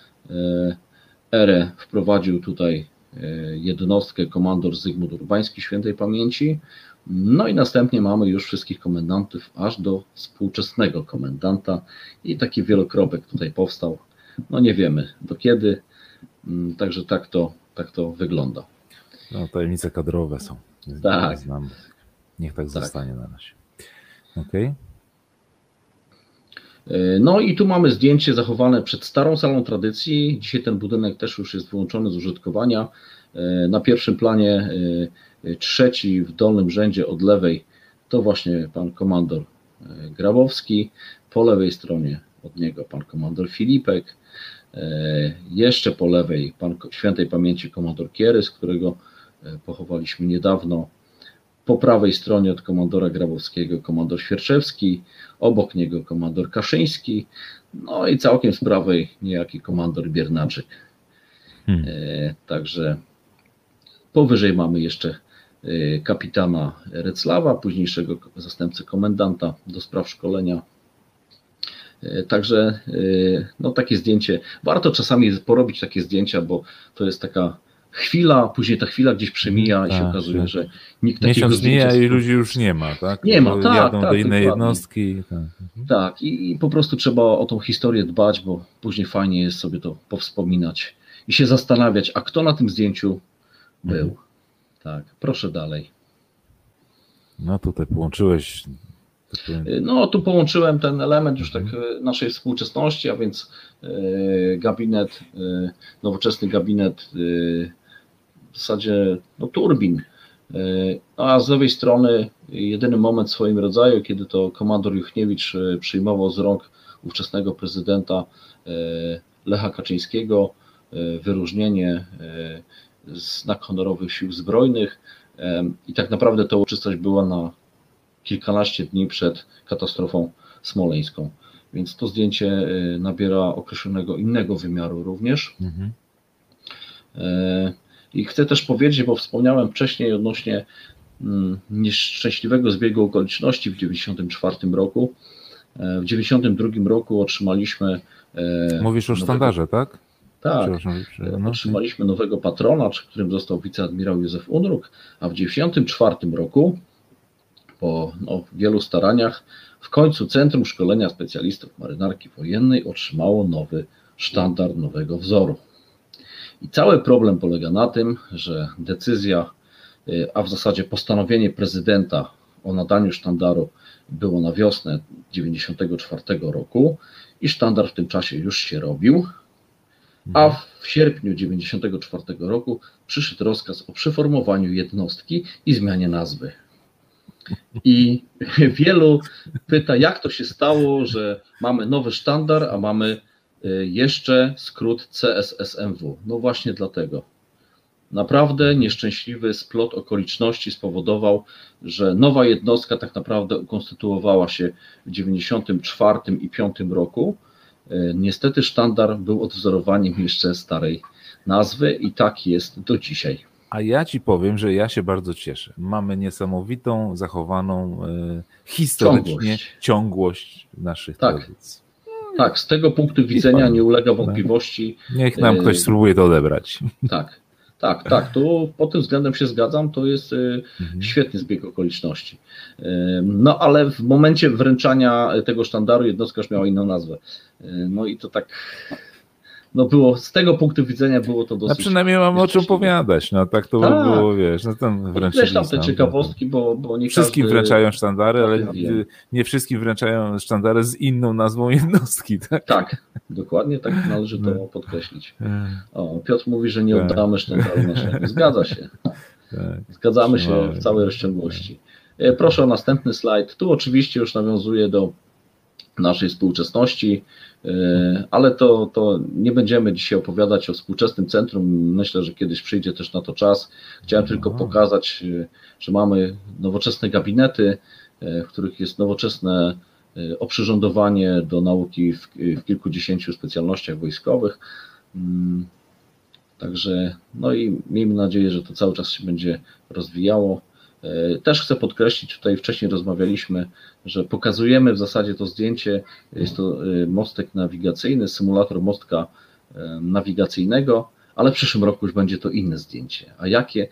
erę wprowadził tutaj jednostkę komandor Zygmunt Urbański świętej pamięci. No i następnie mamy już wszystkich komendantów aż do współczesnego komendanta i taki wielokropek tutaj powstał. No nie wiemy do kiedy, mm, także tak to, tak to wygląda. No, tajemnice kadrowe są. Tak. Znam. Niech tak, tak. zostanie na razie. Okej. Okay. No i tu mamy zdjęcie zachowane przed starą salą tradycji. Dzisiaj ten budynek też już jest wyłączony z użytkowania. E, na pierwszym planie e, trzeci w dolnym rzędzie od lewej to właśnie pan komandor e, Grabowski. Po lewej stronie od niego pan komandor Filipek. Jeszcze po lewej pan świętej pamięci komandor Kierys, którego E, pochowaliśmy niedawno. Po prawej stronie od komandora Grabowskiego komandor Świerczewski, obok niego komandor Kaszyński, no i całkiem z prawej niejaki komandor Biernaczyk. Hmm. E, także powyżej mamy jeszcze e, kapitana Reclawa, późniejszego zastępcę komendanta do spraw szkolenia. Także no, takie zdjęcie, warto czasami porobić takie zdjęcia, bo to jest taka chwila, później ta chwila gdzieś przemija i się tak, okazuje, tak. że nikt takiego Miesiąc mija i ludzi już nie ma, tak? Nie ma, tak. Jadą tak, do innej dokładnie. jednostki. Tak, mhm. tak i, i, po prostu trzeba o tą historię dbać, bo później fajnie jest sobie to powspominać i się zastanawiać, a kto na tym zdjęciu był. Mhm. Tak, proszę dalej. No tutaj połączyłeś no, tu połączyłem ten element już tak mhm. naszej współczesności, a więc gabinet, nowoczesny gabinet w zasadzie no, turbin. E, no, a z lewej strony jedyny moment w swoim rodzaju, kiedy to komandor Juchniewicz e, przyjmował z rąk ówczesnego prezydenta e, Lecha Kaczyńskiego wyróżnienie znak honorowych sił zbrojnych i tak naprawdę ta uroczystość była na kilkanaście dni przed katastrofą smoleńską. Więc to zdjęcie nabiera określonego innego wymiaru również. Mhm. I chcę też powiedzieć, bo wspomniałem wcześniej odnośnie mm, nieszczęśliwego zbiegu okoliczności w 1994 roku. E, w 1992 roku otrzymaliśmy. E, Mówisz o sztandarze, tak? Tak. No. Otrzymaliśmy nowego patrona, którym został wiceadmirał Józef Unruk, a w 1994 roku po no, wielu staraniach w końcu Centrum Szkolenia Specjalistów Marynarki Wojennej otrzymało nowy sztandar nowego wzoru. I cały problem polega na tym, że decyzja, y, a w zasadzie postanowienie prezydenta o nadaniu sztandaru było na wiosnę 1994 roku i sztandar w tym czasie już się robił, a w sierpniu 1994 roku przyszedł rozkaz o przeformowaniu jednostki i zmianie nazwy. I wielu pyta, jak to się stało, że mamy nowy sztandar, a mamy jeszcze skrót CSSMW. No właśnie dlatego. Naprawdę nieszczęśliwy splot okoliczności spowodował, że nowa jednostka tak naprawdę ukonstytuowała się w 1994 i 1995 roku. Y, niestety sztandar był odwzorowaniem jeszcze starej nazwy i tak jest do dzisiaj. A ja ci powiem, że ja się bardzo cieszę. Mamy niesamowitą, zachowaną e, historycznie ciągłość, ciągłość naszych tak. tradycji. Tak, z tego punktu widzenia nie ulega wątpliwości. Niech nam ktoś e, spróbuje to odebrać. Tak, tak, tak. To pod tym względem się zgadzam. To jest e, mhm. świetny zbieg okoliczności. No ale w momencie wręczania tego sztandaru jednostka już miała inną nazwę. No i to tak no było, z tego punktu widzenia było to dosyć... A przynajmniej mam o czym powiadać, no tak to tak. było, wiesz, no tam wręczyli tam te ciekawostki, bo, bo nie Wszystkim każdy... wręczają sztandary, ale nie wszystkim wręczają sztandary z inną nazwą jednostki, tak? Tak, dokładnie tak należy to no. podkreślić. O, Piotr mówi, że nie tak. oddamy sztandaru naszego. Zgadza się. Tak. Zgadzamy się w całej rozciągłości. E, proszę o następny slajd. Tu oczywiście już nawiązuje do naszej współczesności. E, ale to, to nie będziemy dzisiaj opowiadać o współczesnym centrum. Myślę, że kiedyś przyjdzie też na to czas. Chciałem tylko pokazać, e, że mamy nowoczesne gabinety, e, w których jest nowoczesne oprzyrządowanie do nauki w, w kilkudziesięciu specjalnościach wojskowych. Mm, także, no i miejmy nadzieję, że to cały czas się będzie rozwijało. E, też chcę podkreślić, tutaj wcześniej rozmawialiśmy, że pokazujemy w zasadzie to zdjęcie, jest to e, mostek nawigacyjny, symulator mostka e, nawigacyjnego, ale w przyszłym roku już będzie to inne zdjęcie. A jakie?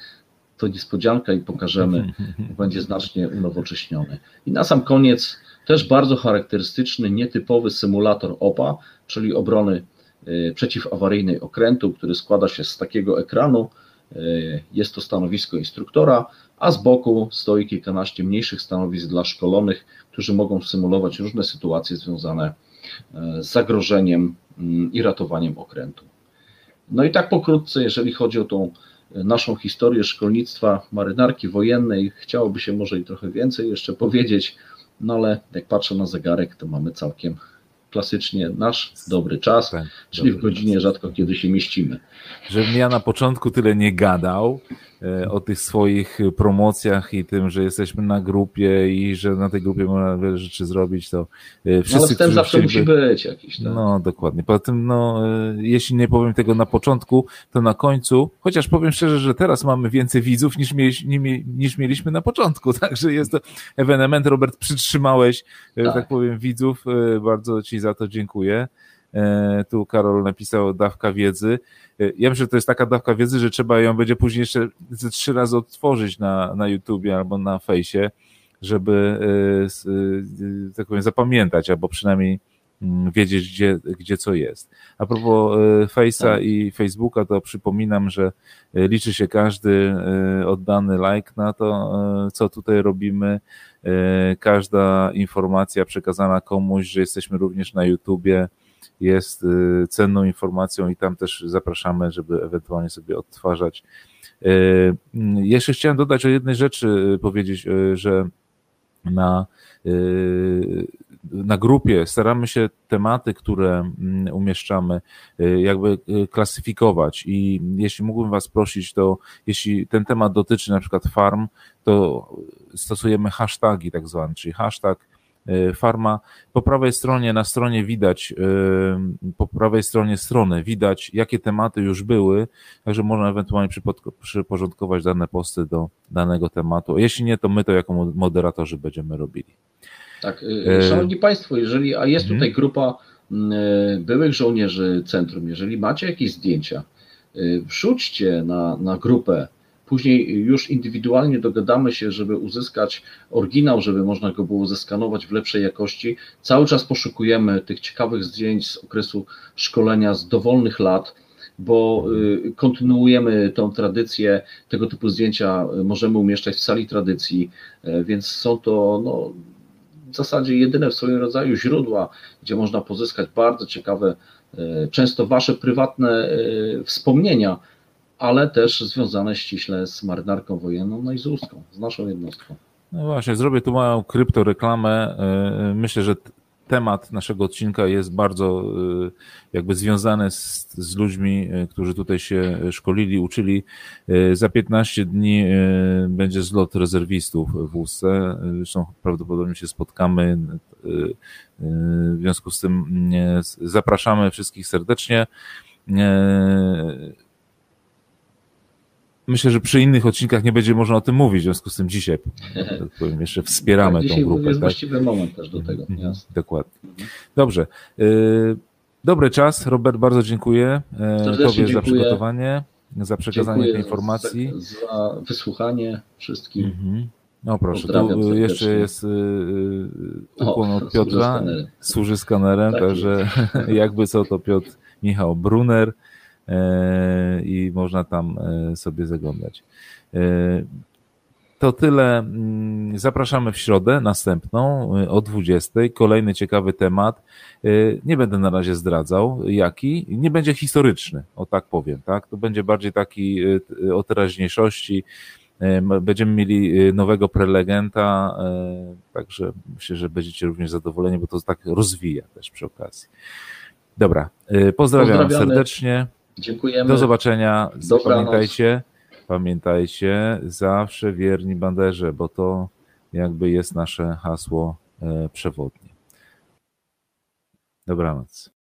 To niespodzianka i pokażemy, będzie znacznie unowocześniony. I na sam koniec też bardzo charakterystyczny, nietypowy symulator OPA, czyli obrony przeciwawaryjnej okrętu, który składa się z takiego ekranu. Jest to stanowisko instruktora, a z boku stoi kilkanaście mniejszych stanowisk dla szkolonych, którzy mogą symulować różne sytuacje związane e, z zagrożeniem mm, i ratowaniem okrętu. No i tak pokrótce, jeżeli chodzi o tą e, naszą historię szkolnictwa marynarki wojennej, chciałoby się może i trochę więcej jeszcze powiedzieć, no ale jak patrzę na zegarek, to mamy całkiem klasycznie nasz dobry czas, tak, czyli w godzinie czas. rzadko kiedy się mieścimy. Żebym ja na początku tyle nie gadał, o tych swoich promocjach i tym, że jesteśmy na grupie i że na tej grupie można wiele rzeczy zrobić, to e, wszyscy, no, ale wstęp zawsze musi być jakiś. Tak? No, dokładnie. Poza tym, no, e, jeśli nie powiem tego na początku, to na końcu, chociaż powiem szczerze, że teraz mamy więcej widzów niż, niż mieliśmy na początku, także jest to ewenement. Robert, przytrzymałeś, tak. tak powiem, widzów. Bardzo Ci za to dziękuję. Tu Karol napisał dawka wiedzy. Ja myślę, że to jest taka dawka wiedzy, że trzeba ją będzie później jeszcze ze trzy razy odtworzyć na, na YouTubie albo na fejsie, żeby e, e, tak powiem, zapamiętać, albo przynajmniej mm, wiedzieć, gdzie, gdzie co jest. A propos e, Face'a tak. i Facebooka, to przypominam, że liczy się każdy oddany like na to, co tutaj robimy. Każda informacja przekazana komuś, że jesteśmy również na YouTubie, jest y, cenną informacją i tam też zapraszamy, żeby ewentualnie sobie odtwarzać. Y, jeszcze chciałem dodać o jednej rzeczy, y, powiedzieć, że na, na grupie staramy się tematy, które mm, umieszczamy, jakby klasyfikować i jeśli mógłbym Was prosić, to jeśli ten temat dotyczy na przykład farm, to stosujemy hashtagi tak zwane, czyli hashtag farma. Po prawej stronie, na stronie widać, e, po prawej stronie strony widać, jakie tematy już były, także można ewentualnie przyporządkować dane posty do danego tematu. Jeśli nie, to my to jako moderatorzy będziemy robili. Tak, e, szanowni Państwo, jeżeli, a jest tutaj mhm. grupa byłych żołnierzy centrum, jeżeli macie jakieś zdjęcia, wrzućcie na, na grupę później już indywidualnie dogadamy się, żeby uzyskać oryginał, żeby można go było zeskanować w lepszej jakości. Cały czas poszukujemy tych ciekawych zdjęć z okresu szkolenia z dowolnych lat bo y, kontynuujemy tą tradycję, tego typu zdjęcia możemy umieszczać w sali tradycji, e, więc są to no, w zasadzie jedyne w swoim rodzaju źródła, gdzie można pozyskać bardzo ciekawe, często wasze prywatne wspomnienia, ale też związane ściśle z marynarką wojenną, no i z Uską, z naszą jednostką. No właśnie, zrobię tu małą kryptoreklamę. Myślę, że temat naszego odcinka jest bardzo y, jakby związany z, z ludźmi, y, którzy tutaj się szkolili, uczyli. Za 15 dni będzie zlot rezerwistów w Łusce. Zresztą prawdopodobnie się spotkamy. W związku z tym zapraszamy wszystkich serdecznie. Myślę, że przy innych odcinkach nie będzie można o tym mówić, w związku z tym dzisiaj, tak powiem, jeszcze wspieramy tak, tą grupę. Jest tak? właściwy moment też do tego. Mhm, jasne. Dokładnie. Dobrze. Y, dobry czas. Robert, bardzo dziękuję e, Serdecznie Tobie dziękuję. za przygotowanie, za przekazanie dziękuję tej informacji. Za, za wysłuchanie wszystkim. Mhm. No proszę, tu jeszcze jest y, y, ukłon od Piotra, służy skanerem, tak także jakby co to Piotr Michał Brunner, i można tam e, sobie zaglądać. E, to tyle. Mm, zapraszamy w środę następną o 20. Kolejny ciekawy temat. Nie będę na razie zdradzał jaki. Nie będzie historyczny, o tak powiem. Tak? To będzie bardziej taki o teraźniejszości. Będziemy mieli nowego prelegenta, także myślę, że będziecie również zadowoleni, bo to tak rozwija też przy okazji. Dobra, pozdrawiam serdecznie. Dziękujemy. Do zobaczenia. Dobranoc. Pamiętajcie, pamiętajcie, zawsze wierni banderze, bo to jakby jest nasze hasło e, przewodnie. Dobranoc.